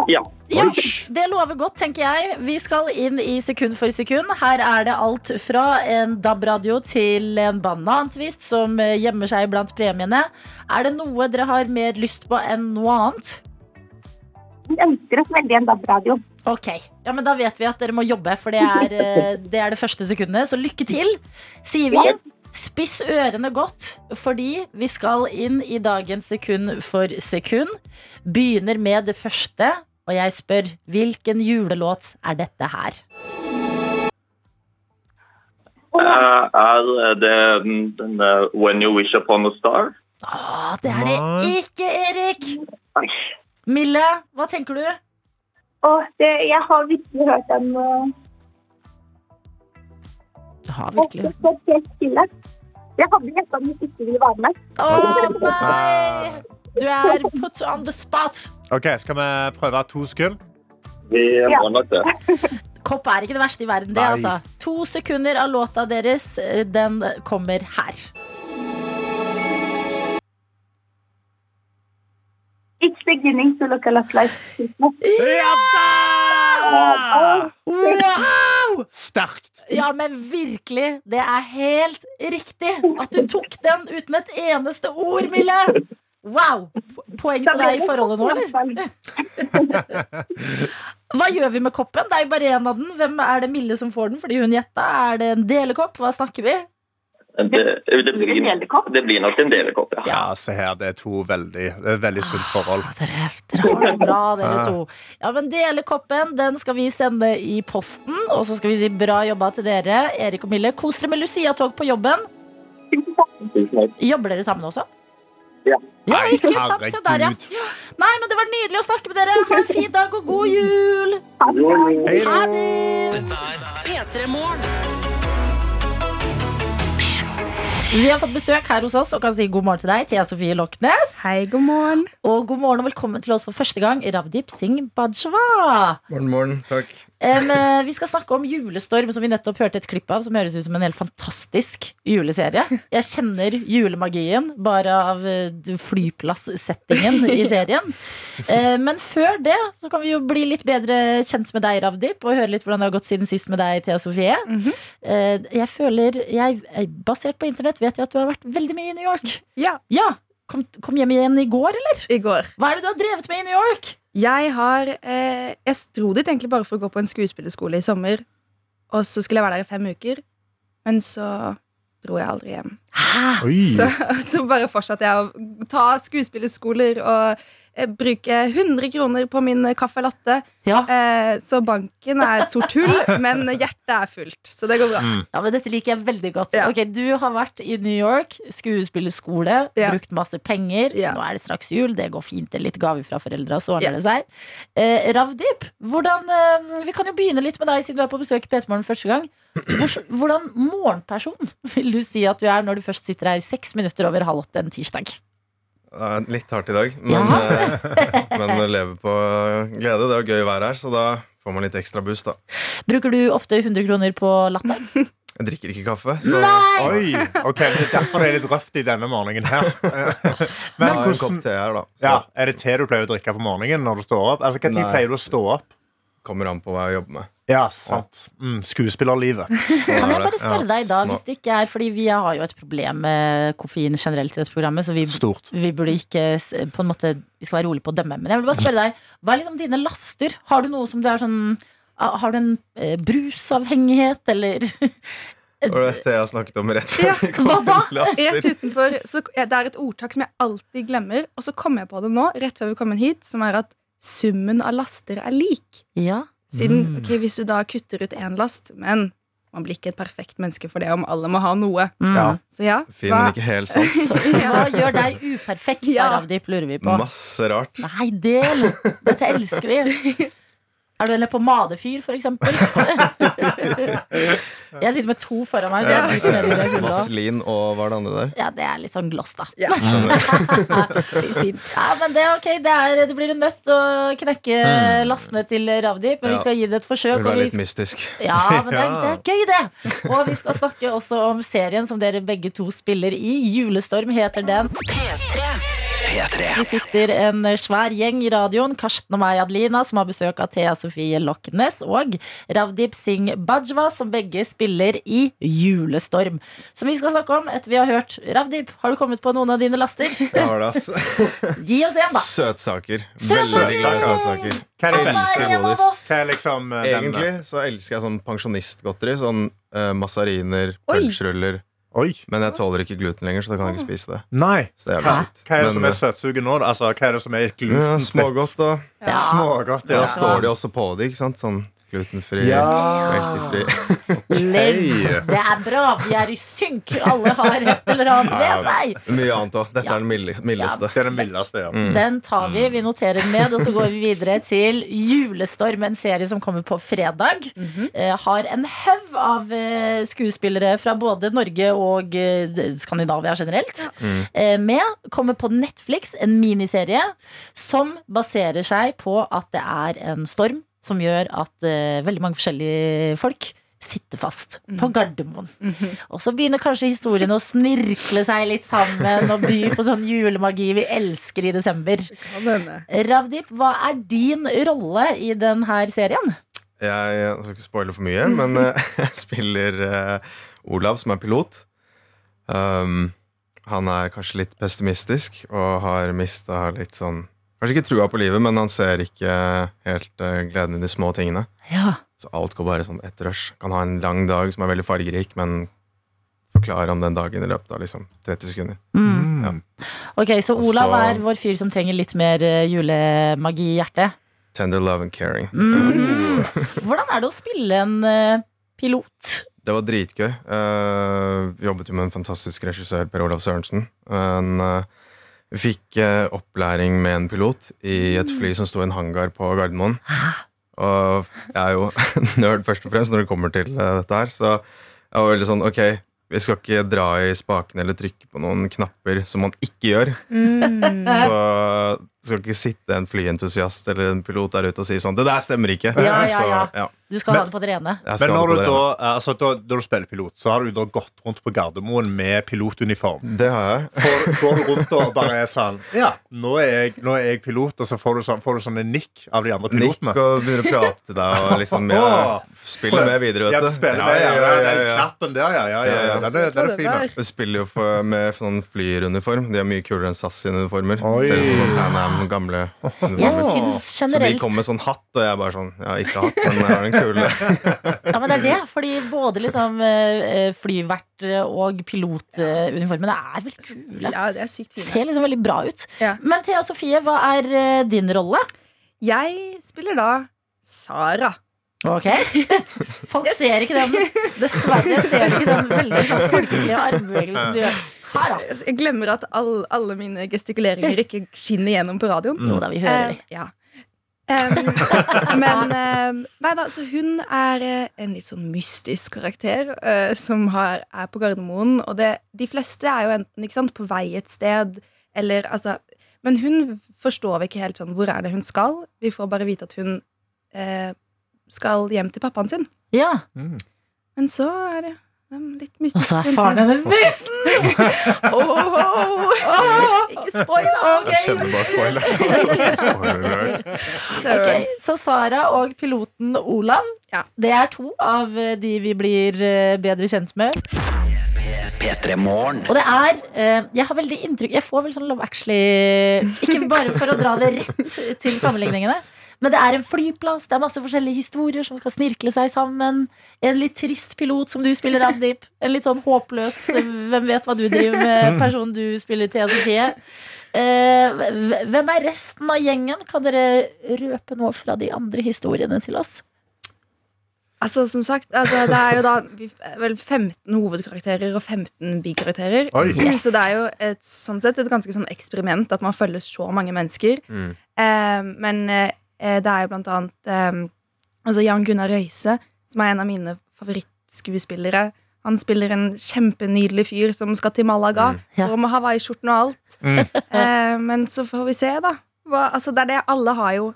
ja. Ja, det lover godt, tenker jeg. Vi skal inn i sekund for sekund. Her er det alt fra en DAB-radio til en banantvist som gjemmer seg blant premiene. Er det noe dere har mer lyst på enn noe annet? Vi ønsker oss veldig en DAB-radio. Ok, ja, men Da vet vi at dere må jobbe, for det er eh, det, er det første sekundet. Så lykke til, sier vi. Spiss ørene godt, fordi vi skal inn i dagens sekund for sekund. Begynner med det første, og jeg spør hvilken julelåt er dette her? Eh, er det den, eh, When You Wish Upon a Star? Åh, det er det ikke, Erik! Mille, hva tenker du? Og det, jeg har virkelig hørt den uh, Du har og hørt står helt stille. Jeg hadde gjetta om hvis ikke ville være med. Å nei! Du er put on the spot. Ok, Skal vi prøve to sekunder? Vi må nok det. Kopp er ikke det verste i verden, det, Nei. altså. To sekunder av låta deres, eh, den kommer her. Beginning to look a lot like Christmas. Ja da! Wow! Sterkt. Ja, men virkelig. Det er helt riktig at du tok den uten et eneste ord, Mille. Wow! Poeng til deg i forholdet nå, eller? Hva gjør vi med koppen? Det er jo bare én av den. Hvem er det Mille som får den fordi hun gjetta? Er det en delekopp? Hva snakker vi? Det, det, Blir det blir, delekopp? det blir nok en delekopp, ja. Ja, se her. Det er to veldig, det er veldig sunt forhold. Ah, Dere, dere har det bra, dere to. Ja, men Delekoppen den skal vi sende i posten. Og så skal vi si bra jobba til dere, Erik og Mille. Kos dere med Lucia-tog på jobben. Jobber dere sammen også? Ja. Ja, ikke sant? Se der, ja. Nei, men det var nydelig å snakke med dere. Ha en fin dag og god jul. Ha det. Dette er P3 Morgen. Vi har fått besøk her hos oss og kan si god morgen til deg, Thea Sofie Loknes. Hei, god morgen. Og god morgen og velkommen til oss for første gang, Ravdip Singh Bajwa. Morgen, morgen. Takk. Eh, vi skal snakke om Julestorm, som vi nettopp hørte et klipp av, som høres ut som en helt fantastisk juleserie. Jeg kjenner julemagien bare av eh, flyplasssettingen i serien. Um, Men før det så kan vi jo bli litt bedre kjent med deg, Ravdip, og høre litt hvordan det har gått siden sist med deg, Thea Sofie. Eh, Jeg føler, jeg, jeg- basert på internett, vet jeg at du har vært veldig mye i New York. Ja, Ja, kom, kom hjem igjen i går, eller? i går. Hva er det du har drevet med i New York? Jeg har eh, Jeg dro dit egentlig bare for å gå på en skuespillerskole i sommer. Og så skulle jeg være der i fem uker. Men så dro jeg aldri hjem. Hæ? Så, så bare fortsatte jeg å ta skuespillerskoler og bruke 100 kroner på min eh, caffè latte. Ja. Eh, så banken er et sort hull, men hjertet er fullt. Så det går bra. Mm. Ja, men Dette liker jeg veldig godt. Ja. Ok, Du har vært i New York, skuespillerskole, Ja. brukt masse penger. Ja. Nå er det straks jul, det går fint. Det er litt gave fra foreldra, så ordner Ja. det seg. Eh, Ravdip, hvordan, eh, vi kan jo begynne litt med deg, siden du er på besøk i P3 Morgen første gang. Hvordan morgenperson vil du si at du er når du først sitter her seks minutter over halv åtte en tirsdag? Litt hardt i dag, men, ja. men lever på glede. Det er gøy å være her, så da får man litt ekstra boost. da Bruker du ofte 100 kroner på latter? Jeg drikker ikke kaffe, så Nei! Oi, ok, men det er Derfor det er litt røft i denne morgenen her. Men kopp hvordan te her, da. Ja, Er det te du pleier å drikke på morgenen når du står opp? Altså, Når pleier du å stå opp? kommer an på hva jeg jobber med. Ja, sant. Mm, skuespillerlivet. Kan jeg bare spørre deg da, hvis det ikke er Fordi vi har jo et problem med koffein generelt i dette programmet, så vi, vi burde ikke på en måte Vi skal være rolig på å dømme. Men jeg vil bare spørre deg, hva er liksom dine laster? Har du noe som du er sånn Har du en eh, brusavhengighet, eller Og det er det jeg har snakket om rett før Ja, vi kom hva da? til Rett laster. utenfor så, Det er et ordtak som jeg alltid glemmer, og så kom jeg på det nå, rett før vi kom inn hit, som er at summen av laster er lik. Ja. Siden, Mm. ok, Hvis du da kutter ut én last, men man blir ikke et perfekt menneske for det om alle må ha noe. Mm. Ja. Så ja, Finn, hva? ikke helt sant. Så, ja, gjør deg uperfekt, Ja. Ravdip, lurer vi på. Masse rart. Nei, del! Dette elsker vi. Er du en lepommadefyr, for eksempel? jeg sitter med to foran meg. Så jeg er det. Vaselin og hva er det andre der? ja, det er litt sånn gloss, da. Ja. Ja, men det er ok. Det, er, det blir en nøtt å knekke lastene til Ravdip, men vi skal gi det et Det forsøk. vil Og være litt mystisk. Ja, men det er, det er gøy, det. Og vi skal snakke også om serien som dere begge to spiller i. Julestorm heter den. P3. Vi sitter en svær gjeng i radioen. Karsten og meg, Adelina, som har besøk av Thea Sofie Lochnes. Og Ravdip Singh Bajwa, som begge spiller i Julestorm. Som vi skal snakke om etter vi har hørt. Ravdip, har du kommet på noen av dine laster? Det har det, ass. Gi oss en, da. Søtsaker. Søtsaker! Veldig søtsaker. Hva er det beste? en av godis. oss? Hva liksom eh, den- Egentlig så elsker jeg sånn pensjonistgodteri. Sånn uh, massariner, Oi. pølseruller. Oi. Men jeg tåler ikke gluten lenger, så da kan jeg ikke spise det. Nei. Så det er jævlig hva er det som er søtsuget nå? Altså, hva er det som er eh, ja, glutenfritt? Smågodt, da. Ja. Smågodt, Da står de også på det, ikke sant? Sånn glutenfri, Ja. melkefri. Liv. Det er bra. Vi er i synk. Alle har et eller annet ved seg. Mye annet òg. Dette Ja. er den milde- mildeste. Det er den mildeste, ja. Mm. Den tar vi, vi noterer den ned, og så går vi videre til Julestorm, en serie som kommer på fredag. eh, har en haug av eh, skuespillere fra både Norge og eh, Skandinavia generelt Mm. eh, med. Kommer på Netflix, en miniserie som baserer seg på at det er en storm som gjør at eh, veldig mange forskjellige folk sitter fast på Gardermoen. Og så begynner kanskje historien å snirkle seg litt sammen og by på sånn julemagi vi elsker i desember. Ravdip, hva er din rolle i denne serien? Jeg, jeg skal ikke spoile for mye, men eh, jeg spiller uh, Olav, som er pilot. Um, han er kanskje litt pessimistisk og har mista litt sånn Kanskje ikke trua på livet, men han ser ikke helt eh, gleden i de små tingene. Ja. Så alt går bare sånn ett rush. Kan ha en lang dag som er veldig fargerik, men forklare om den dagen i løpet av liksom 30 sekunder. Mm. Ja. Ok, Så Olav så- er vår fyr som trenger litt mer eh, julemagi i hjertet. Tender love and caring. Mm. Hvordan er det å spille en eh, pilot? Det var dritgøy. Uh, jobbet jo med en fantastisk regissør, Per Olav Sørensen. En, eh, vi fikk eh, opplæring med en pilot i et fly som sto i en hangar på Gardermoen. Og jeg er jo nerd først og fremst når det kommer til eh, dette her, så jeg var veldig sånn ok, vi skal ikke dra i spaken eller trykke på noen knapper som man ikke gjør. Mm. Så skal ikke sitte en flyentusiast eller en pilot der ute og si sånn Det der stemmer ikke. Ja, ja, Så, ja. ja, Du skal Men- ha det på det rene. Men når du det da, altså, da, da du spiller pilot, så har du da gått rundt på Gardermoen med pilotuniform. Det har jeg. Får, går du rundt og bare er sånn Ja, nå er jeg, nå er jeg pilot, og så får du, sånn, får du sånne nikk av de andre pilotene. Nikk og begynner å prate til deg og liksom ja, Spiller med videre, vet du. Ja, spiller Ja, ja, ja, ja, ja, Den klappen der, ja. ja, ja, ja. Den er, den er fin. Vi spiller jo for, med sånn flyruniform. De er mye kulere enn SAS sine uniformer. Ser ut som sånn gamle Jeg uniformer. syns Så de kommer med sånn hatt, og jeg bare sånn Ja, ikke hatt, men jeg har den kule. Ja, men det er det. Fordi både liksom eh, flyvert og pilotuniformene er veldig kule. Ja, det er sykt fine. Ser liksom veldig bra ut. Ja. Men Thea Sofie, hva er eh, din rolle? Jeg spiller da Sara. Ok Folk ser ikke den Dessverre ser de ikke den veldig sånn folkelige armbevegelsen du gjør. Sara. Jeg glemmer at all, alle mine gestikuleringer ikke skinner gjennom på radioen. Jo da, vi hører uh, ja. Em, men um, Nei da, så hun er eh, en litt sånn mystisk karakter uh, som har, er på Gardermoen. Og det, de fleste er jo enten ikke sant, på vei et sted, eller altså Men hun forstår vi ikke helt sånn hvor er det hun skal. Vi får bare vite at hun uh, skal hjem til pappaen sin. Ja. Men så er det em, mystisk. Og så er faren hennes nissen! Ikke spoil, da! Jeg kjenner bare spoiler. Spoiler alert. Så Sara og piloten Olav, Ja. det er to av de vi blir eh, bedre kjent med. Og det er eh, Jeg har veldig inntrykk Jeg får vel sånn Love Actually Ikke bare for å dra det rett til sammenligningene. Men det er en flyplass, det er masse forskjellige historier som skal snirkle seg sammen. En litt trist pilot som du spiller, Avdip. En litt sånn håpløs eh, hvem vet hva du driver med, person du spiller, Sofie. Eh, hvem er resten av gjengen? Kan dere røpe noe fra de andre historiene til oss? Altså, som sagt, altså, det er jo da vel 15 hovedkarakterer og 15 bikarakterer. Yes. Så det er jo et, sånn sett et ganske sånn eksperiment at man følger så mange mennesker. Mm. Eh, men eh, det er jo blant annet eh, Altså Jan Gunnar Røise, som er en av mine favorittskuespillere. Han spiller en kjempenydelig fyr som skal til Malaga. Ja. Og med hawaiiskjorten og alt. Mm. Eh, men så får vi se, da. Hva, altså, det er det alle har jo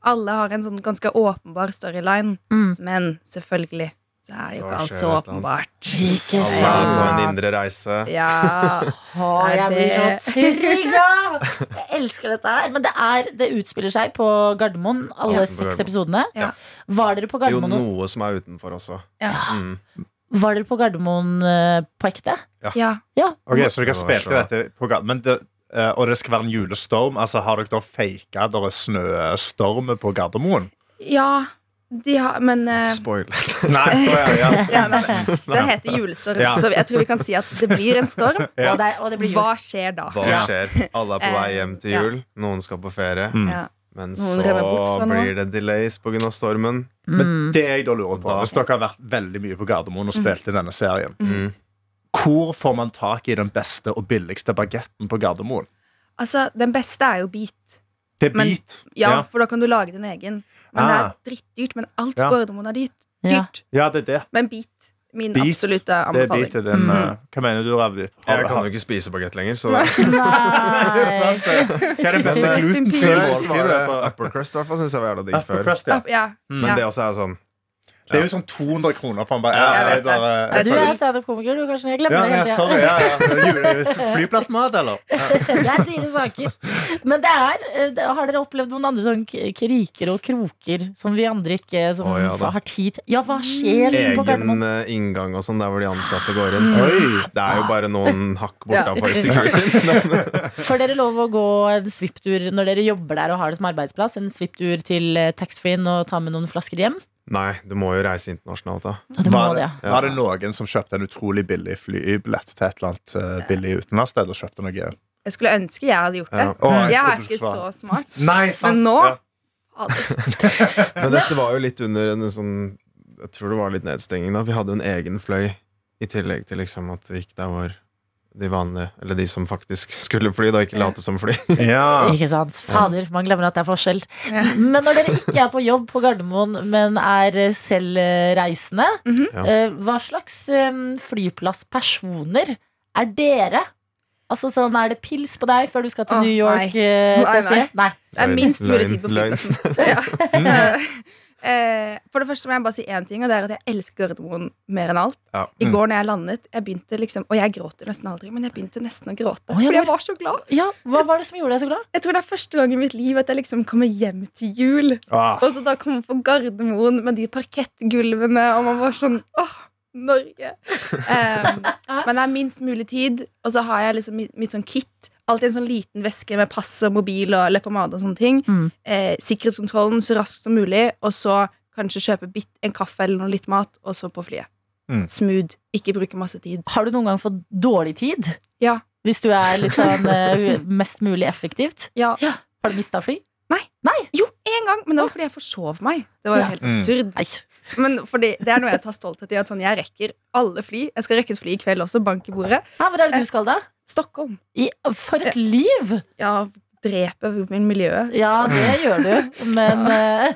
Alle har en sånn ganske åpenbar storyline. Mm. Men selvfølgelig så er jo Så ikke alt så åpenbart. Alle er på en indre reise. Ja. Å, jeg blir så trygga! Jeg elsker dette her. Men det, er, det utspiller seg på Gardermoen, alle Ja. seks episodene. Ja. Var dere på Gardermoen? Jo, noe som er utenfor også. Ja. Mm. var dere på Gardermoen eh, på ekte? ja. Ok, Så dere har spilt spilte dette på Gardermoen. men det, eh, Og det skal være en julestorm. Altså, Har dere da faka at det er snøstorm på Gardermoen? ja de har, men uh, Spoil. Nei, ja, ja. ja, Det heter julestorm, Ja. så jeg tror vi kan si at det blir en storm. Ja. Og, det, og det blir jul. Hva skjer da? Hva skjer? Alle er på vei hjem til Ja. jul. Noen skal på ferie. Mm. Ja. Men Noen så blir det delays pga. stormen. Men Mm. det jeg da lurer på Hvis dere har vært veldig mye på Gardermoen og spilt i denne serien, Mm. hvor får man tak i den beste og billigste bagetten på Gardermoen? Altså, Den beste er jo Beat. Det Men- Beat. Ja, ja. for da kan du lage din egen. Men det Ah. er drittdyrt. Men alt Ja. på Gardermoen er dyrt. Ja. dyrt. ja, det er det. Men bit Min Beat, absolutte Det er anbefaling. Beat er den, Mm. uh, Hva mener du, Ravdi? Jeg kan jo ikke spise bagett lenger, så Nei. Hva er det beste glutenfrie måltidet? Upper Crust, i hvert fall. Synes jeg var jævla digg før. crust, ja. Ja. Men det også er sånn Det er jo sånn 200 kroner for en bare, Ja, jeg bare- Jeg Du er standup-komiker, du, kanskje? Jeg glemmer Ja, det ja, hele sorry. Ja, ja. Flyplassmat, eller? Det er dyre saker. Men det er, eh, har dere opplevd noen andre sånn kriker og kroker som vi andre ikke som oh, ja har tid til? Ja, hva skjer liksom på egen Gardermoen? eh, inngang og sånn, der hvor de ansatte går inn. Oi. Det er jo bare noen hakk bortafor security. Får dere lov å gå en svipptur når dere jobber der og har det som arbeidsplass? En svipptur til eh, taxfree-en og ta med noen flasker hjem? Nei, du må jo reise internasjonalt, da. Ja, må Var det. ja. var det noen som kjøpte en utrolig billig flybillett til et eller annet eh, billig utenlandssted? Og kjøpte noe Jeg skulle ønske jeg hadde gjort det. Ja. Å, jeg Jeg er ikke så smart. Nei, sant. Men nå- Ja. Men dette var jo litt under en sånn Jeg tror det var litt nedstenging da. Vi hadde jo en egen fløy i tillegg til liksom at vi gikk der hvor de vanlige, eller de som faktisk skulle fly, da ikke late som fly. Ja. Ikke sant? Fader, man glemmer at det er forskjell. Ja. Men når dere ikke er på jobb på Gardermoen, men er selv eh, reisende, Mhm. Ja. eh, hva slags eh, flyplasspersoner er dere? Altså sånn, Er det pils på deg før du skal til oh, New York? nei. eh, Nei, til nei. Det er minst mulig tid på flyplassen. Ja. Eh, For det første må jeg bare si én ting, og det er at jeg elsker Gardermoen mer enn alt. Ja. I Mm. går når jeg landet, jeg begynte liksom Og jeg gråter nesten aldri, men jeg begynte nesten å gråte. Å, ja, fordi jeg var så glad. Ja, Hva var det som gjorde deg så glad? Jeg tror det er første gang i mitt liv at jeg liksom kommer hjem til jul. Ah. Og så da kommer på Gardermoen med de parkettgulvene, og man var sånn Åh, Norge! Um, men det er minst mulig tid, og så har jeg liksom mitt, mitt sånn kit. Alltid en sånn liten veske med pass og mobil og leppepomade og sånne ting. Mm. Eh, sikkerhetskontrollen så raskt som mulig, og så kanskje kjøpe bit, en kaffe eller noe litt mat, og så på flyet. Mm. Smooth. Ikke bruke masse tid. Har du noen gang fått dårlig tid? Ja. Hvis du er litt sånn eh, mest mulig effektivt? Ja. Har du mista fly? Nei. Nei. Jo, én gang, men det var fordi jeg forsov meg. Det var jo Ja. helt absurd. Mm. Men fordi, det er noe jeg tar stolthet i. At sånn, jeg rekker alle fly. Jeg skal rekke et fly i kveld også. Bank i bordet. Hva er det du skal da? Stockholm. I, for et liv! Ja, drepe miljøet. Ja, det gjør du, men eh,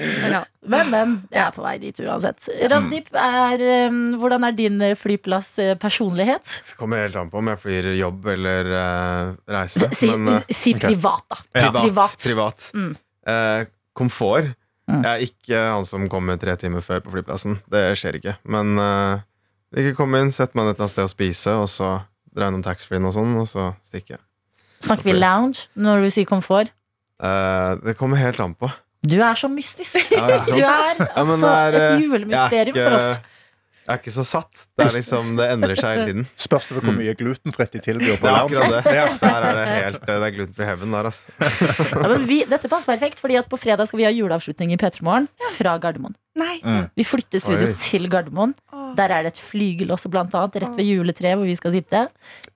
Men ja. Men, men. Jeg er på vei dit uansett. Ravdip, er, eh, hvordan er din flyplasspersonlighet? flyplass-personlighet? Det kommer helt an på om jeg flyr jobb eller uh, reise. Si, Men uh, si privat, da. privat. Privat. privat. Mm. Uh, komfort. Mm. Jeg er ikke han som kommer tre timer før på flyplassen. Det skjer ikke. Men uh, ikke komme inn, sette meg ned et eller annet sted og spise, og så dra innom taxfree-en og sånn, og så stikke. Snakker vi lounge når du sier komfort? Eh, det kommer helt an på. Du er så mystisk. Ja, sant. Du er Ja, men altså det er, et eh, julemysterium jeg er for ikke- oss. Jeg er ikke så satt. Det er liksom, det endrer seg hele tiden. Spørs det hvor mye glutenfritt de tilbyr Det på er lounge. akkurat det. Der er det helt Det er glutenfri heaven der, altså. Ja, men vi, dette passer perfekt, fordi at på fredag skal vi ha juleavslutning i P3 Morgen fra Gardermoen. Nei. Mm. Vi flytter studio Oi. til Gardermoen. Der er det et flygel også, blant annet, rett ved juletreet hvor vi skal sitte.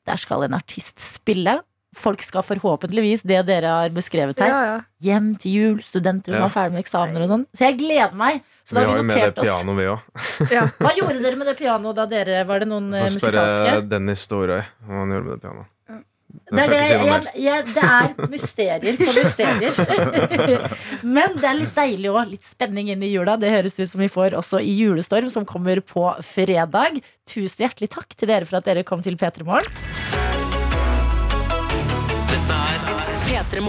Der skal en artist spille. Folk skal forhåpentligvis, det dere har beskrevet her, Ja, ja. hjem til jul, studenter som Ja. er ferdig med eksamener og sånn. Så jeg gleder meg. Så Vi da vi har vi jo med det notert oss. pianoet, vi òg. Hva gjorde dere med det pianoet da dere Var det noen musikalske? Få spørre? Dennis Storøy hva han gjorde med det pianoet. Det er, det, jeg, jeg, det er mysterier på mysterier. Men det er litt deilig òg. Litt spenning inn i jula. Det høres ut som vi får også i Julestorm, som kommer på fredag. Tusen hjertelig takk til dere for at dere kom til P3 Morgen. Dette er P3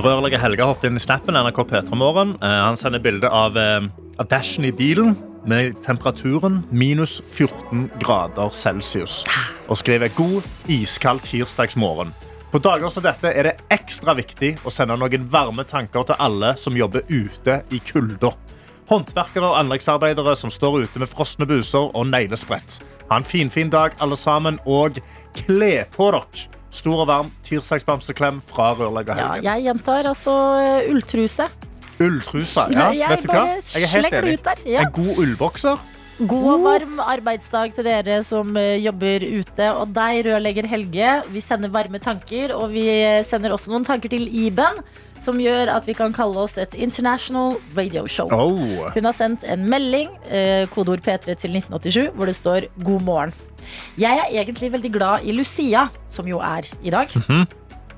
Rørlegger Helge hoppet inn i snappen NRK P3 Morgen. Eh, Han sender bilde av, eh, av dashen i bilen med temperaturen minus 14 grader celsius. Og skriver god, iskald tirsdagsmorgen. På dager som dette er det ekstra viktig å sende noen varme tanker til alle som jobber ute i kulda. Håndverkere og anleggsarbeidere som står ute med frosne buser og neglesprett. Ha en finfin dag, alle sammen, og kle på dere. Stor og varm tirsdagsbamseklem fra rørlegger Ja, jeg gjentar altså ulltruse. ulltruse. Ja, jeg vet du hva? Jeg er helt enig. der. Ja. En god ullbokser. God og varm arbeidsdag til dere som eh, jobber ute. Og deg, rørlegger Helge. Vi sender varme tanker, og vi sender også noen tanker til Iben, som gjør at vi kan kalle oss et international radio show. Oh. Hun har sendt en melding, eh, kodeord P3 til 1987, hvor det står 'God morgen'. Jeg er egentlig veldig glad i Lucia, som jo er i dag.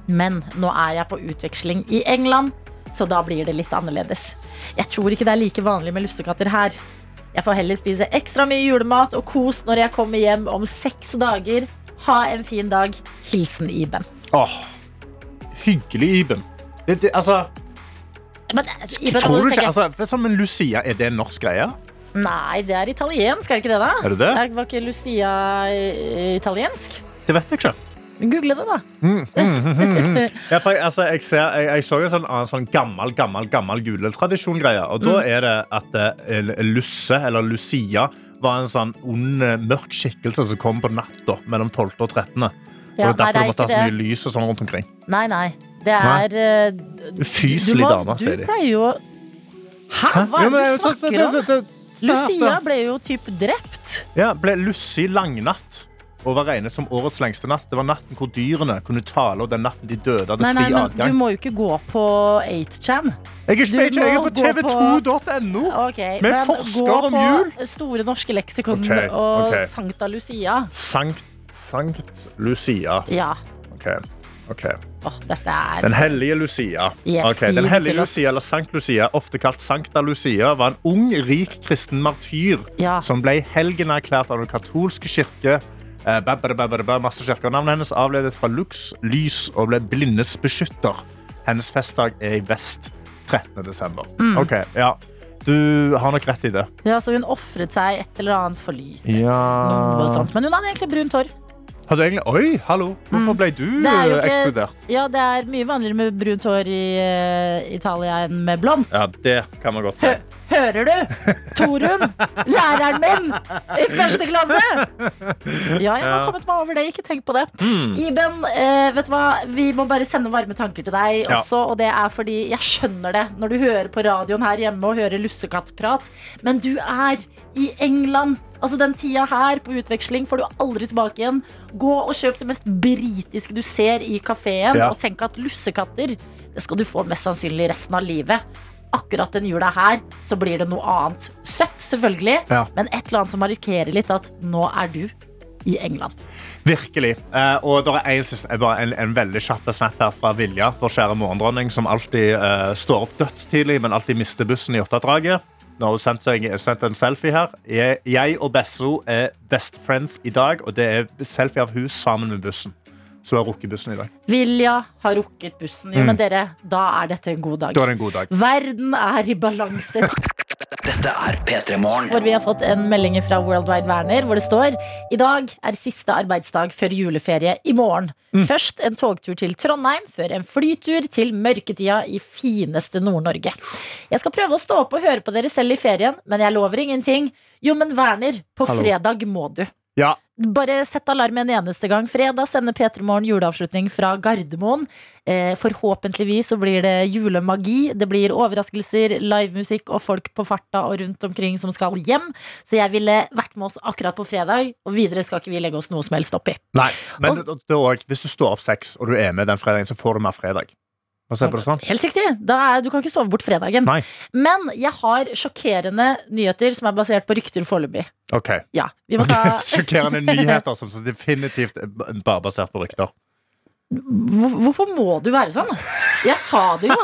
Men nå er jeg på utveksling i England, så da blir det litt annerledes. Jeg tror ikke det er like vanlig med lussekatter her. Jeg får heller spise ekstra mye julemat og kos når jeg kommer hjem om seks dager. Ha en fin dag. Hilsen Iben. Åh, hyggelig, Iben. Det, det, altså, Men, Iben tror du ikke, altså, du, men Lucia, er det en norsk greie? Nei, det er italiensk, er det ikke det? da? Er det det? Er- Var ikke Lucia eh, italiensk? Det vet jeg ikke. Google det, da. Ja, for, altså, jeg, ser, jeg, jeg så en sånn, en sånn gammel, gammel, gammel juletradisjon-greie. Og da er det at eh, Lusse, eller Lucia, var en sånn ond, eh, mørk skikkelse som kom på natta mellom 12. og 13. Ja, og det er nei, derfor det er måtte ha så det. mye lys og sånn rundt omkring. Nei, nei. Det er Ufyselig du- Fyselig du må- dame, sier de. Du pleier jo å Hæ? Hva er det du snakker om? Lucia ble jo typ drept. Ja, ble Lucy langnatt. Og var regnet som årets lengste natt. Det var natten hvor dyrene kunne tale, og den natten de døde hadde Nei, nei, fri men du må jo ikke gå på 8chan. Jeg er, ikke- jeg er på tv2.no! Ok, Med om forsker gå på. Store norske leksikon okay, og ok. Sankta Lucia. Sankt, Sankt Lucia. Ja. Ok, ok. Oh, er Den hellige Lucia. Yes, okay. den hellige. Lucia, eller Sankt Lucia, ofte kalt Sankta Lucia, var en ung, rik kristen martyr Ja. som ble helgenerklært av den katolske kirke. Eh. Navnet hennes avledes fra lux, lys, og ble blindes beskytter. Hennes festdag er i vest 13. desember. Mm. Okay, ja. Du har nok rett i det. Ja, så hun ofret seg et eller annet for lyset. Ja. Men hun hadde egentlig brunt hår. Hadde du egentlig Oi, hallo! Hvorfor ble du Mm. Det er jo eh, ikke- ekskludert? Ja, det er mye vanligere med brunt hår i eh, Italia enn med blondt. Ja, det kan man godt si. Hø hører du? Torunn, læreren min i første klasse! Ja, jeg har Ja. kommet meg over det. Ikke tenk på det. Mm. Iben, eh, vet du hva? vi må bare sende varme tanker til deg Ja. også. Og det er fordi jeg skjønner det når du hører på radioen her hjemme og hører lussekattprat. Men du er i England. Altså Den tida her på utveksling får du aldri tilbake igjen. Gå og kjøp det mest britiske du ser i kafeen, Ja. og tenk at lussekatter det skal du få mest sannsynlig resten av livet. Akkurat den jula her så blir det noe annet. Søtt, selvfølgelig, Ja. men et eller annet som markerer litt at nå er du i England. Virkelig. Eh, og det er en, eh, en, en veldig kjapp snap her fra Vilja, vår kjære morgendronning, som alltid eh, står opp dødstidlig, men alltid mister bussen i åttedraget. Nå har hun sendt, seg, sendt en selfie her. Jeg, jeg og Besso er best friends i dag, og det er selfie av hun sammen med bussen. Så hun har rukket bussen i dag. Vilja har rukket bussen. Jo, Mm. men dere, da er dette en god dag. Da er det en god dag. Verden er i balanse. Dette er P3 Morgen. Hvor vi har fått en melding fra Worldwide Werner hvor det står I dag er siste arbeidsdag før juleferie i morgen. Mm. Først en togtur til Trondheim, før en flytur til mørketida i fineste Nord-Norge. Jeg skal prøve å stå opp og høre på dere selv i ferien, men jeg lover ingenting. Jo, men Werner, på Hallo. fredag må du. Ja, Bare sett alarm en eneste gang. Fredag sender P3 Morgen juleavslutning fra Gardermoen. Eh, forhåpentligvis så blir det julemagi. Det blir overraskelser, livemusikk og folk på farta og rundt omkring som skal hjem. Så jeg ville vært med oss akkurat på fredag, og videre skal ikke vi legge oss noe som helst opp i. Nei, men det, det er også, hvis du står opp seks, og du er med den fredagen, så får du mer fredag. Hva se på det sånn? Helt riktig. Er, du kan ikke sove bort fredagen. Nei. Men jeg har sjokkerende nyheter som er basert på rykter foreløpig. Ok. Ja, ta Sjokkerende nyheter som definitivt bare basert på rykter. Hvorfor må du være sånn? Jeg sa det jo.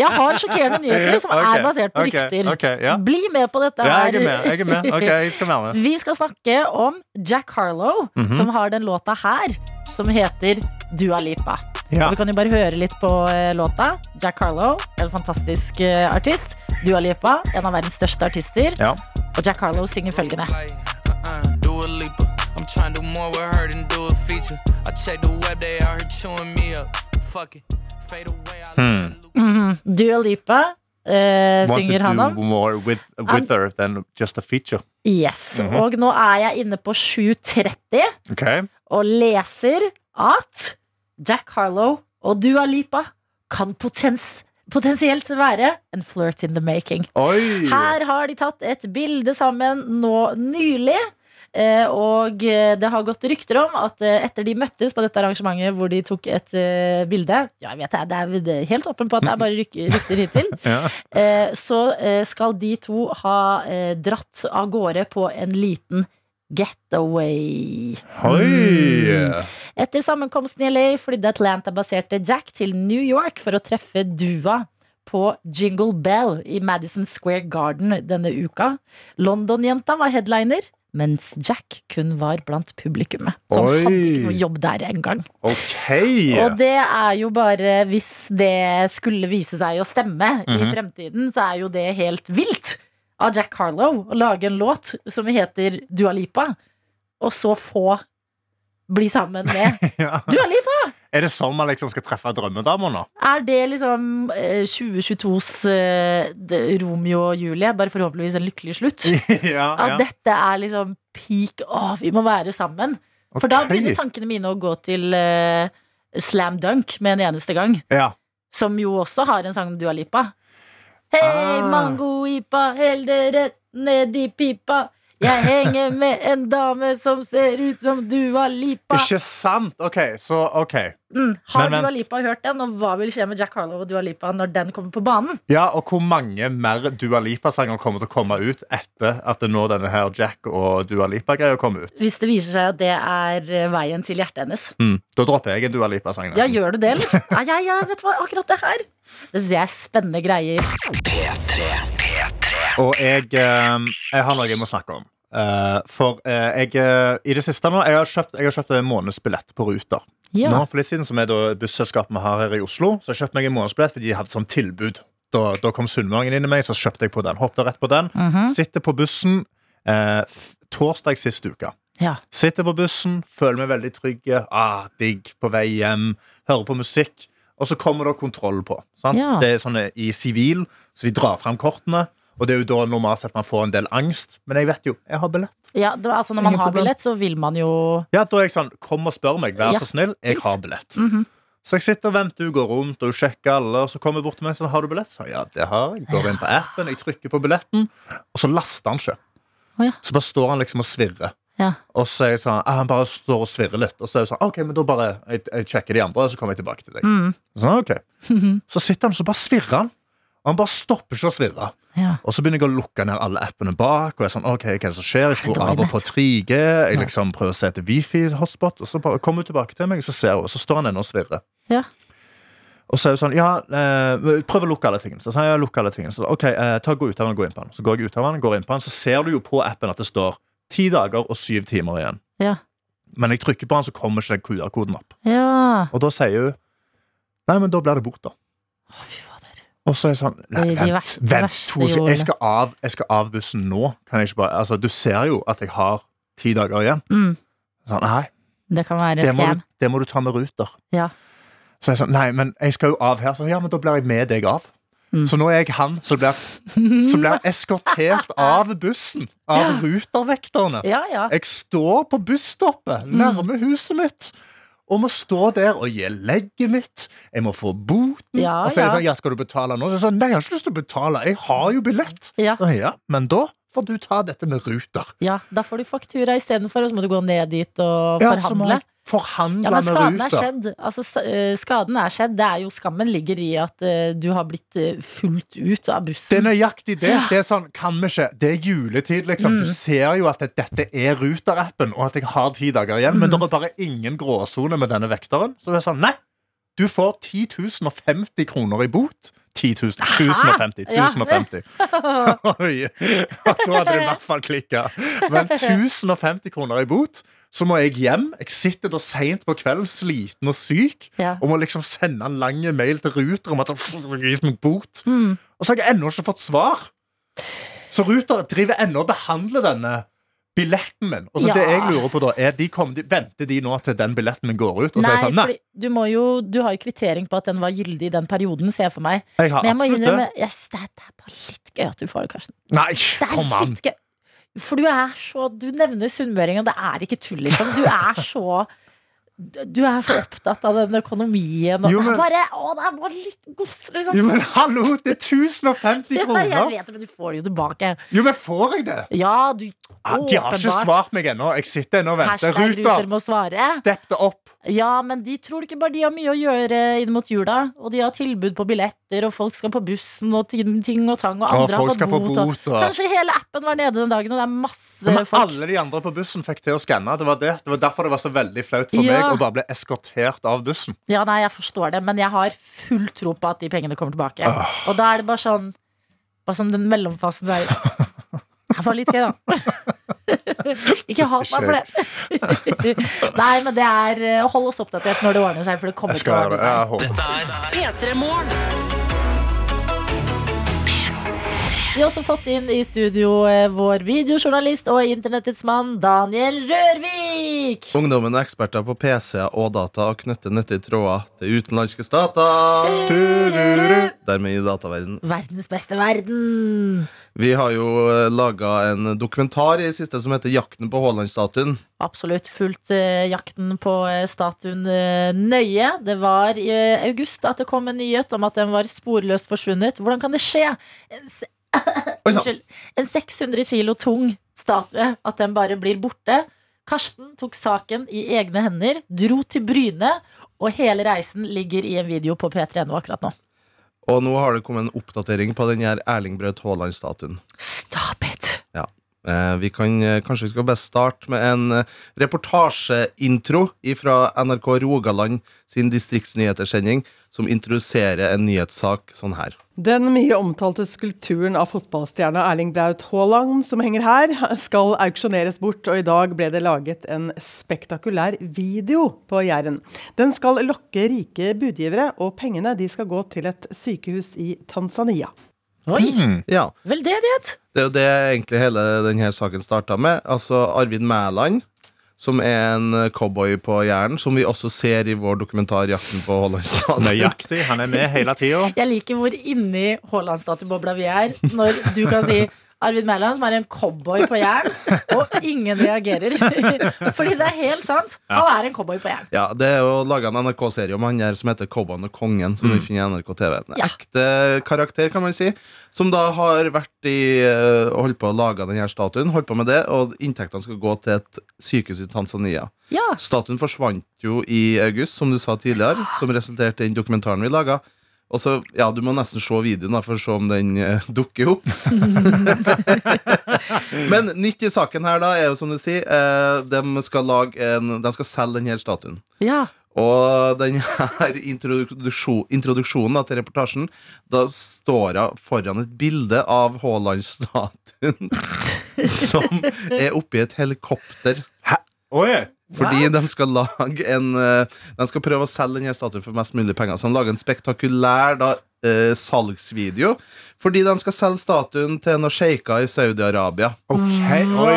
Jeg har sjokkerende nyheter som okay, er basert på rykter. Okay, ja. Bli med på dette Ja, jeg er med. Jeg er med. Jeg skal være med. Vi skal snakke om Jack Harlow, Mhm. som har den låta her, som heter Dua Lipa. Ja. Og Vi kan jo bare høre litt på eh, låta. Jack Harlow, en fantastisk eh, artist. Dua Lipa, en av verdens største artister. Ja. Og Jack Harlow synger følgende. Uh, do a leaper. I'm trying to do more with her than do a feature. I check the web, they out here chewing me up. Fuck it. Fade away, I Hmm. loop. Mhm. Dua Lipa eh, Want to synger han do om. more with, with her than just a feature. Yes. Mhm. Og nå er jeg inne på 7.30 okay. og leser at Jack Harlow og Dua Lipa kan potens potensielt være en flirt in the making. Oi! Her har de tatt et bilde sammen nå nylig. eh, Og eh, det har gått rykter om at eh, etter de møttes på dette arrangementet hvor de tok et bilde Ja, jeg vet det, det er- helt åpen på at det er bare ryk- rykter hittil. Ja. eh, Så skal de to ha dratt av gårde på en liten getaway. Mm. Etter sammenkomsten i LA flydde Atlanta-baserte Jack til New York for å treffe Dua på Jingle Bell i Madison Square Garden denne uka. London-jenta var headliner, mens Jack kun var blant publikummet. Så han hadde ikke noe jobb der engang. Okay. Og det er jo bare hvis det skulle vise seg å stemme i Mhm. fremtiden, så er jo det helt vilt av Jack Harlow å lage en låt som heter Dua Lipa, og så få bli sammen med Ja. Dua Lipa! Er det sånn man liksom skal treffe drømmedama nå? Er det liksom eh, 2022s eh, Romeo og Julie, bare forhåpentligvis en lykkelig slutt? ja, At dette er liksom peak Å, vi må være sammen. For da begynner tankene mine å gå til eh, Slam Dunk med en eneste gang. Ja. Som jo også har en sang om Dua Lipa. Hei, Ah. mango-ipa, hell det rett ned i pipa. Jeg henger med en dame som ser ut som Dua Lipa. Ikke sant? Ok, så ok. Mm. Har Men Dua. Lipa hørt den, og hva vil skje med Jack Harlow og Dua Lipa når den kommer på banen? Ja, og hvor mange mer Dua Lipa-sanger kommer til å komme ut etter at det nå denne her Jack og Dua Lipa-greia kommer ut? Hvis det viser seg at det er eh, veien til hjertet hennes. Mm. Da dropper jeg en Dua Lipa-sang. Ja, gjør du det, eller? Ja, ja, ja, vet du hva, akkurat det her. Det syns jeg er spennende greier. Og jeg, eh, jeg har noe jeg må snakke om. Eh, for uh, jeg eh, i det siste nå Jeg har kjøpt, jeg har kjøpt en månedsbillett på Ruter. Ja. Nå for litt siden Som er da busselskapet vi har her i Oslo. Så jeg kjøpte meg en månedsbillett fordi de hadde sånn tilbud. Da, da kom sunnmøringen inn i meg, så kjøpte jeg på den. Hoppet rett på den. Mhm. Sitter på bussen torsdag sist uke. Ja. Sitter på bussen, føler meg veldig trygg. Ah, digg på vei hjem. Hører på musikk. Og så kommer det kontroll på. Sant? Ja. Det er sånn eh, i sivil, så de drar fram kortene. Og det er jo da normalt sett man får en del angst. Men jeg vet jo, jeg har billett. Ja, det, altså Når man har billett, så vil man jo Ja, da er jeg sånn, Kom og spør meg, vær Ja, så snill. Jeg har billett. Mhm. Så jeg sitter og venter, hun går rundt og hun sjekker alle. Og så kommer jeg bort til meg og sier, har du billett? Så ja, det har jeg. Går inn på appen, jeg trykker på billetten, og så laster han ikke. Oh, ja. Så bare står han liksom og svirrer. Ja. Og så er jeg sånn, ah, han bare står og svirrer litt. Og så er jeg sånn, ok, men da bare jeg, jeg sjekker de andre, og så kommer jeg tilbake til deg. Mm. Sånn, ok. Så sitter han og så bare svirrer han. Og han bare stopper ikke å svirre. Ja. Og så begynner jeg å lukke ned alle appene bak. Og jeg er sånn, ok, hva er det som skjer? Jeg skrur av og på 3G. Jeg liksom prøver å se etter wifi-hotspot. Og så kommer hun tilbake til meg, og så ser hun, og så står han ennå og svirrer. Ja. Og så er hun sånn, ja, eh, prøv å lukke alle tingene. Så sier jeg, ja, lukke alle tingene. Så, ok, eh, ta gå ut av den og gå inn på den. Så går jeg ut av den, går inn på den, så ser du jo på appen at det står ti dager og syv timer igjen. Ja. Men jeg trykker på den, så kommer ikke den QR-koden opp. ja. Og da sier hun, nei, men da blir det bort da. Å, fy. Og så er jeg sånn Nei, vent, vent to sekunder. Jeg skal, av, jeg skal av bussen nå. Kan jeg ikke bare Altså, du ser jo at jeg har ti dager igjen. Mm. Sånn, nei, Det kan være det må, du, det må du ta med Ruter. Ja. Så jeg sånn, nei, men jeg skal jo av her. Så ja, men da blir jeg med deg av. Mm. Så nå er jeg han som blir, som blir eskortert av bussen. Av Ruter-vekterne. Ja, ja. Jeg står på busstoppet nærme huset mitt. Og må stå der og gi legget mitt. Jeg må få boten. Ja, og så er det sånn, ja, skal du betale nå? Så jeg sånn, nei, jeg har ikke lyst til å betale. Jeg har jo billett. Ja. Så, ja, men da får du ta dette med Ruter. ja. Da får du faktura istedenfor, og så må du gå ned dit og Ja, forhandle. Forhandla Ja, men skaden er skjedd. Altså, eh, skaden er skjedd. Det er jo Skammen ligger i at eh, du har blitt eh, fulgt ut av bussen. Det er nøyaktig det. Det er sånn, kan vi ikke Det er juletid, liksom. Du ser jo at det, dette er Ruter-appen, og at jeg har ti dager igjen. Men det er bare ingen gråsone med denne vekteren. Så det er sånn, nei, du får 10 050 kroner i bot. 10 000, 1050, Ja. 1050. Oi, da hadde det i hvert fall klikka. Men 1050 kroner i bot, så må jeg hjem. Jeg sitter da seint på kvelden, sliten og syk, Ja. og må liksom sende en lang mail til Ruter om at har meg bot. Mm. Og så har jeg ennå ikke fått svar. Så Ruter driver ennå og behandler denne billetten min. Og så det jeg lurer på da, er de kom, de, Venter de nå til den billetten min går ut? Og så Nei, sånn, nei, du, må jo, du har jo kvittering på at den var gyldig i den perioden, ser jeg for meg. jeg har Men jeg må innrømme, yes, det, det er bare litt gøy at du får det, Karsten. Nei, Det kom an! gøy. For du er så Du nevner sunnmøring, og det er ikke tull, liksom. Du er så Du er så opptatt av den økonomien, og Jo, det men- er bare Å, det er bare litt gods, liksom. Jo, men hallo, det er 1050 Ja, jeg kroner! vet det, men du får det jo tilbake. Jo, men får jeg det? Ja, du Ah, De har ikke svart meg ennå. Jeg sitter ennå og venter. Ruter Ruter, må svare. stepp det opp! Ja, men de tror ikke bare de har mye å gjøre inn mot jula. Og de har tilbud på billetter, og folk skal på bussen, og ting, og tang. Og Og andre har folk fått bot. Og... Og... Kanskje hele appen var nede den dagen, og det er masse Men folk. alle de andre på bussen fikk til å skanne. Det var, det. det var derfor det var så veldig flaut for Ja. meg å bare bli eskortert av bussen. Ja, nei, jeg forstår det, men jeg har full tro på at de pengene kommer tilbake. Ah. Og da er det bare sånn Bare sånn den mellomfasen der. Det var litt gøy, da. Ikke hat meg for det. Nei, men det er eh, Hold oss oppdatert når det ordner seg, for det kommer til å ordne seg. Dette er P3 Morgen. Vi har også fått inn i studio eh, vår videojournalist og internettets mann Daniel Rørvik. Ungdommen er eksperter på PC-er og data og knytter nyttige tråder til utenlandske stater. Dermed i dataverden. Verdens beste verden. Vi har jo laga en dokumentar i siste som heter 'Jakten på Haaland-statuen'. Absolutt fulgt eh, jakten på eh, statuen eh, nøye. Det var i eh, august at det kom en nyhet om at den var sporløst forsvunnet. Hvordan kan det skje? Unnskyld. en 600 kilo tung statue, at den bare blir borte. Karsten tok saken i egne hender, dro til Bryne, og hele reisen ligger i en video på P3.no akkurat nå. Og nå har det kommet en oppdatering på den her Erling Braut Haaland-statuen. Stop it! Eh, vi kan eh, kanskje vi skal best starte med en eh, reportasjeintro fra NRK Rogaland sin distriktsnyhetersending, som introduserer en nyhetssak sånn her. Den mye omtalte skulpturen av fotballstjerna Erling Braut Haaland som henger her, skal auksjoneres bort, og i dag ble det laget en spektakulær video på Jæren. Den skal lokke rike budgivere, og pengene skal gå til et sykehus i Tanzania. Oi! Ja, Veldedighet! Det er jo det egentlig hele denne saken starta med. Altså Arvid Mæland, som er en cowboy på Jæren, som vi også ser i vår dokumentar 'Jakten på Haaland-statuen'. Nøyaktig. Han er med hele tida. Jeg liker hvor inni Haaland-statuebobla vi er når du kan si Arvid Mæland, som er en cowboy på jern, og ingen reagerer. Fordi det er helt sant. Han er en cowboy på jern. Ja, Det er jo laga en NRK-serie om han her som heter Cowboyen og kongen, som vi finner i NRK TV. En Ja. ekte karakter, kan man si, som da har vært i eh, holdt på å lage denne statuen. Holdt på med det, Og inntektene skal gå til et sykehus i Tanzania. Ja. Statuen forsvant jo i august, som du sa tidligere, som resulterte i den dokumentaren vi laga. Og så, ja, Du må nesten se videoen da, for å se om den eh, dukker opp. Men nytt i saken her da er jo som du sier, eh, de, skal lage en, de skal selge denne statuen. ja. Og denne introduksjon, introduksjonen da, til reportasjen, da står hun foran et bilde av Haaland-statuen som er oppi et helikopter. Hæ? Oi! Fordi de skal lage en eh, De skal prøve å selge denne statuen for mest mulig penger. Så de lager en spektakulær da, eh, salgsvideo. Fordi de skal selge statuen til noen sjeiker i Saudi-Arabia. Ok, Oi,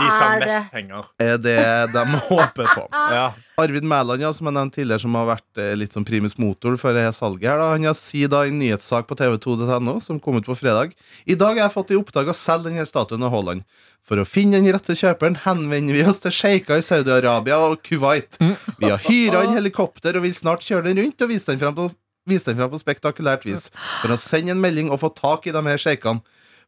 de sang mest penger. Er det de håper på. Ja. Arvid Mæland, ja, som jeg nevnte tidligere, som har vært eh, litt som primus motor for dette salget. her da. Han har sier da i en nyhetssak på tv2.no, som kom ut på fredag I dag har jeg fått i oppdrag å selge denne statuen av Haaland. For å finne den rette kjøperen henvender vi oss til sjeiker i Saudi-Arabia og Kuwait. Vi har hyra inn helikopter og vil snart kjøre den rundt og vise den fram på, vise dem fram på spektakulært vis. For å sende en melding og få tak i de her sjeikene.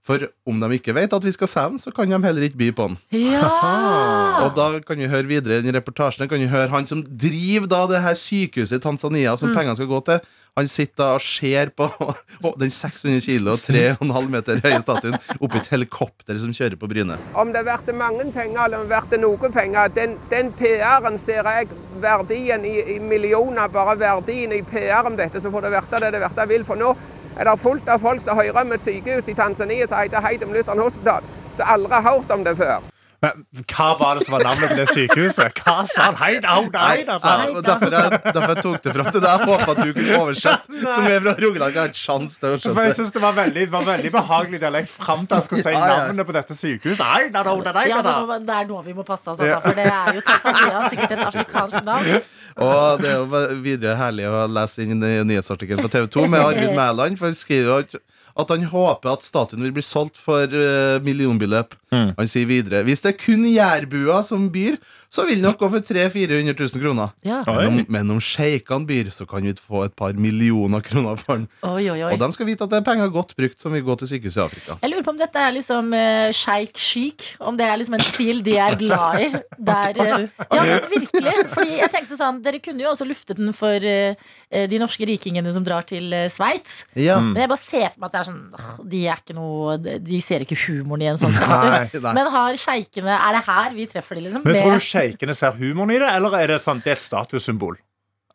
For om de ikke vet at vi skal selge den, så kan de heller ikke by på den. Ja! Og da kan vi høre videre i den reportasjen kan vi høre han som driver da det her sykehuset i Tanzania som Mm. pengene skal gå til. Han sitter da og ser på den 600 kilo og 3,5 meter høye statuen oppi et helikopter som kjører på Bryne. Om det blir mange penger eller om det blir verdt noe penger, den, den PR-en ser jeg verdien i, i millioner, bare verdien i PR om dette, så får det bli det det blir vil. For nå er det fullt av folk som hører om et sykehus i Tanzania som heter Heidem Lutheran Hospital, som aldri har hørt om det før. Men hva var det som var navnet på det sykehuset? Hva sa han? Hei da, hei da, hei da, sa Ja, derfor, jeg, derfor jeg tok det fram til deg. Jeg håper at du kunne oversette, som er fra Rogaland, kan har et sjanse til å For jeg skjønne. synes det var veldig, var veldig behagelig dialekt fram til jeg skulle si navnet på dette sykehuset. Hei da, da, da, da, Ja, men det er nå vi må passe oss, altså, for det er jo Tanzania, sikkert et afrikansk navn. Og det er jo videre herlig å lese inn i nyhetsartikkelen på TV 2 med Arvid Mæland. For han skriver jo at, han håper at statuen vil bli solgt for eh, millionbeløp. Mm. Han sier videre hvis det er kun jærbua som byr, så vil nok gå for 300 000-400 000 kroner. Ja. Men om, men om sjeikene byr, så kan vi få et par millioner kroner for den. Oi, oi, oi. Og de skal vite at det er penger godt brukt som vil gå til sykehus i Afrika. Jeg lurer på om dette er liksom uh, sheik chic. Om det er liksom en stil de er glad i. Der, uh, ja, virkelig. Fordi jeg tenkte sånn Dere kunne jo også luftet den for uh, de norske rikingene som drar til uh, Sveits. Ja. Men jeg bare ser for meg at det er sånn uh, De er ikke noe De ser ikke humoren i en sånn statue. Men har sjeikene Er det her vi treffer de, liksom? Men tror du sjeikene ser humoren i det, eller er det sånn, det er et statussymbol?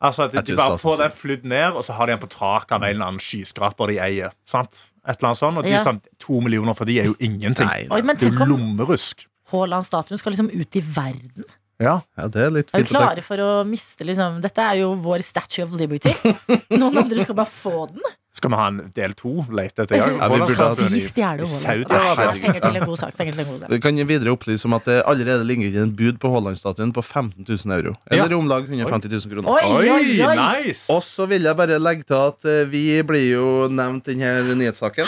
Altså at De bare får den flydd ned, og så har de den på taket av en eller annen skyskraper de eier. Sant? Et eller annet sånt, og de, Ja. sånn, To millioner for de er jo ingenting. Nei, Oi, men Det er jo lommerusk. Haaland-statuen skal liksom ut i verden. Ja. Ja, det er litt Er vi fint å tenke klare for å miste liksom Dette er jo vår Statue of Liberty. Noen andre skal bare få den. Skal vi ha en del to? Lete etter Ja, vi burde ha- Haaland-statuen Vi i, stjeler i. Saudi-Arabia? Ja, Penger til en god sak. Penger til en god sak. Vi kan videre opplyse om at det allerede ligger en bud på Haaland-statuen på 15 000 euro. Eller Ja. om lag 150 000 kroner. Oi, oi, Oi, nice! Og så vil jeg bare legge til at eh, vi blir jo nevnt i denne nyhetssaken.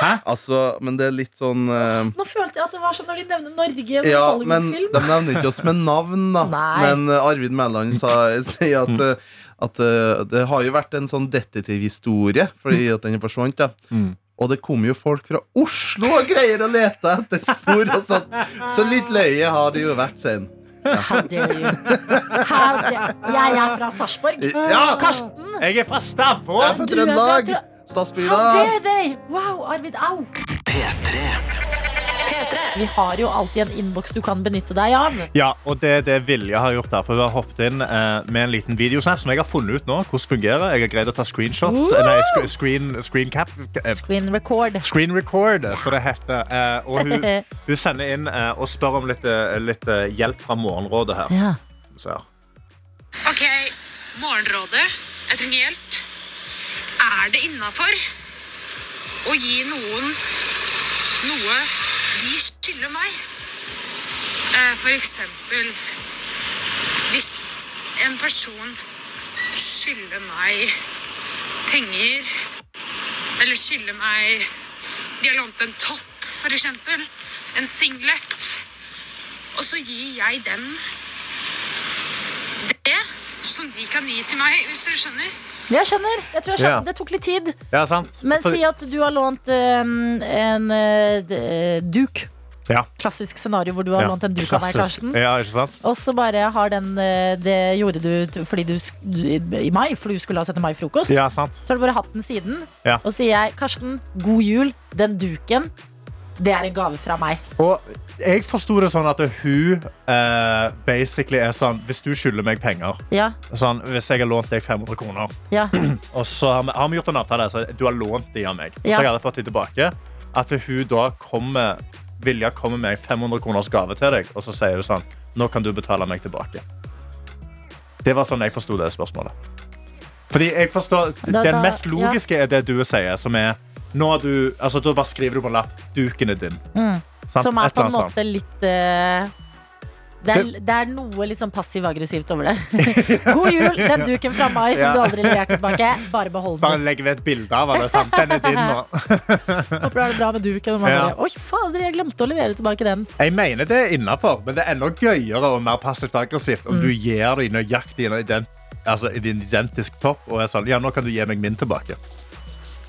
Hæ? Altså, men det er litt sånn uh... Nå følte jeg at det var som når de nevner Norge sånn Ja, men de nevner ikke oss med navn, da. Nei. Men eh, Arvid Mæland sier at, eh, at eh, det har jo vært en sånn detektivhistorie fordi at den forsvant. da Mm. Og det kom jo folk fra Oslo og greier å lete etter spor og sånt. Så litt løye har det jo vært, sen. Ja. How dare you? How dare Jeg er fra Sarpsborg. Ja! Karsten! Jeg er fra Jeg Stavål! er fra Trøndelag. Trø- Stadsbygda. How dare they? Wow, Arvid, au! Vi har jo alltid en innboks du kan benytte deg av. Ja, og det er det Vilje har gjort der. For Hun har hoppet inn eh, med en liten videosnap som jeg har funnet ut nå. Hvordan fungerer Jeg har greid å ta screenshots. Uh! Nei, sc screen, screen cap. eh, Screen record. Screen record, så det heter. Eh, og hun, hun sender inn eh, og spør om litt, eh, litt eh, hjelp fra Morgenrådet her. Ja. Så, ja. Ok, Morgenrådet. Jeg trenger hjelp. Er det innafor å gi noen noe de skylder meg? F.eks. For eksempel hvis en person skylder meg penger, eller skylder meg De har lånt en topp, eksempel. En singlet. Og så gir jeg dem det som de kan gi til meg, hvis dere skjønner. Jeg skjønner. Jeg tror jeg skjønner. Ja. Det tok litt tid. ja, sant. Men For- si at du har lånt um, en uh, uh, duk. ja. Klassisk scenario hvor du har Ja. lånt en duk av meg, Karsten. Ja, ikke sant? Og så bare har den uh, Det gjorde du fordi du i mai, for du skulle ha 17. mai-frokost. Ja, sant. Så har du bare hatt den siden. Ja. Og sier jeg, Karsten, god jul. Den duken, det er en gave fra meg. Og jeg forsto det sånn at hun eh, basically er sånn Hvis du skylder meg penger Ja, sånn, Hvis jeg har lånt deg 500 kroner, ja. og så har vi, har vi gjort en avtale så du har lånt de av meg, Ja. så jeg hadde fått de tilbake, at hun da kommer Vilja kommer med 500 kroners gave til deg, og så sier hun sånn Nå kan du betale meg tilbake. Det var sånn jeg forsto det spørsmålet. Fordi jeg forstår Da- Den mest logiske er det du sier, som er du, altså, Da bare skriver du på en lapp 'duken er din'. Mm. Som er på en måte litt uh, det er, det er noe litt sånn passiv-aggressivt over det. God jul, den duken fra meg som Ja. du aldri leverte tilbake. Bare behold den. Bare legg vi et bilde av det. Sant? Den er din nå. Håper du har det bra med duken. Og Ja. Oi, fader, jeg glemte å levere tilbake den. Jeg mener det er innafor, men det er enda gøyere og mer passivt aggressivt om Mm. du gir dem nøyaktig i din, altså, din identisk topp og er sånn Ja, nå kan du gi meg min tilbake.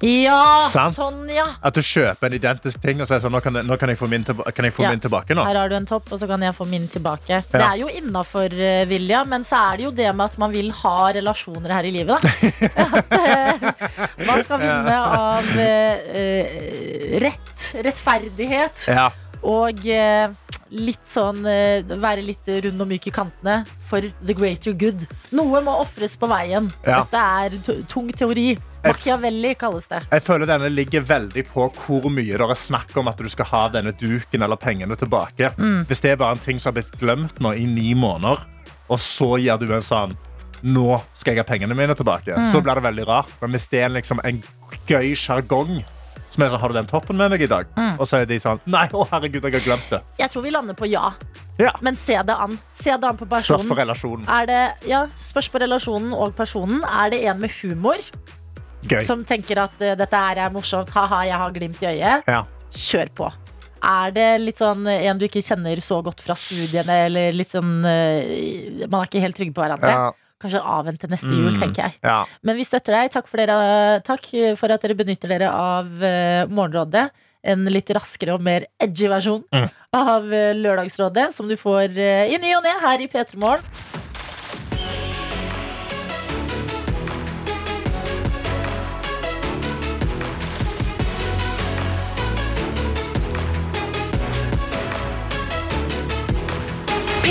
Ja, Sant. sånn, ja. At du kjøper en identisk ting og sier sånn, nå kan, jeg- nå kan jeg få min, tilba kan jeg få Ja. min tilbake nå. Her har du en topp, og så kan jeg få min tilbake. Det er jo innafor, Vilja, men så er det jo det med at man vil ha relasjoner her i livet, da. At, eh, man skal vinne av eh, eh, rett, rettferdighet. Ja. Og eh, litt sånn eh, være litt rund og myk i kantene for the greater good. Noe må ofres på veien. Ja. Dette er tung teori. Machiavelli kalles det. Jeg føler denne ligger veldig på hvor mye det er snakk om at du skal ha denne duken eller pengene tilbake. Mm. Hvis det er bare en ting som har blitt glemt nå i ni måneder, og så gir du en sånn Nå skal jeg ha pengene mine tilbake. Mm. Så blir det veldig rart. Men hvis det er liksom en gøy sjargong som er sånn, Har du den toppen med meg i dag? Mm. Og så er de sånn Nei, å herregud, jeg har glemt det. Jeg tror vi lander på ja. Ja. Men se det an. Se det an på Spørs personen. på relasjonen. Er det, ja, spørs på relasjonen og personen. Er det en med humor Gøy. som tenker at uh, dette her er morsomt, ha-ha, jeg har glimt i øyet, Ja. kjør på. Er det litt sånn eh, en du ikke kjenner så godt fra studiene, eller litt sånn uh, Man er ikke helt trygge på hverandre? Ja. Kanskje avvente neste jul, Mm. tenker jeg. Ja. Men vi støtter deg. Takk for, dere, takk for at dere benytter dere av uh, Morgenrådet. En litt raskere og mer edgy versjon Mm. av uh, Lørdagsrådet, som du får uh, i ny og ne her i P3 P3 Morgen.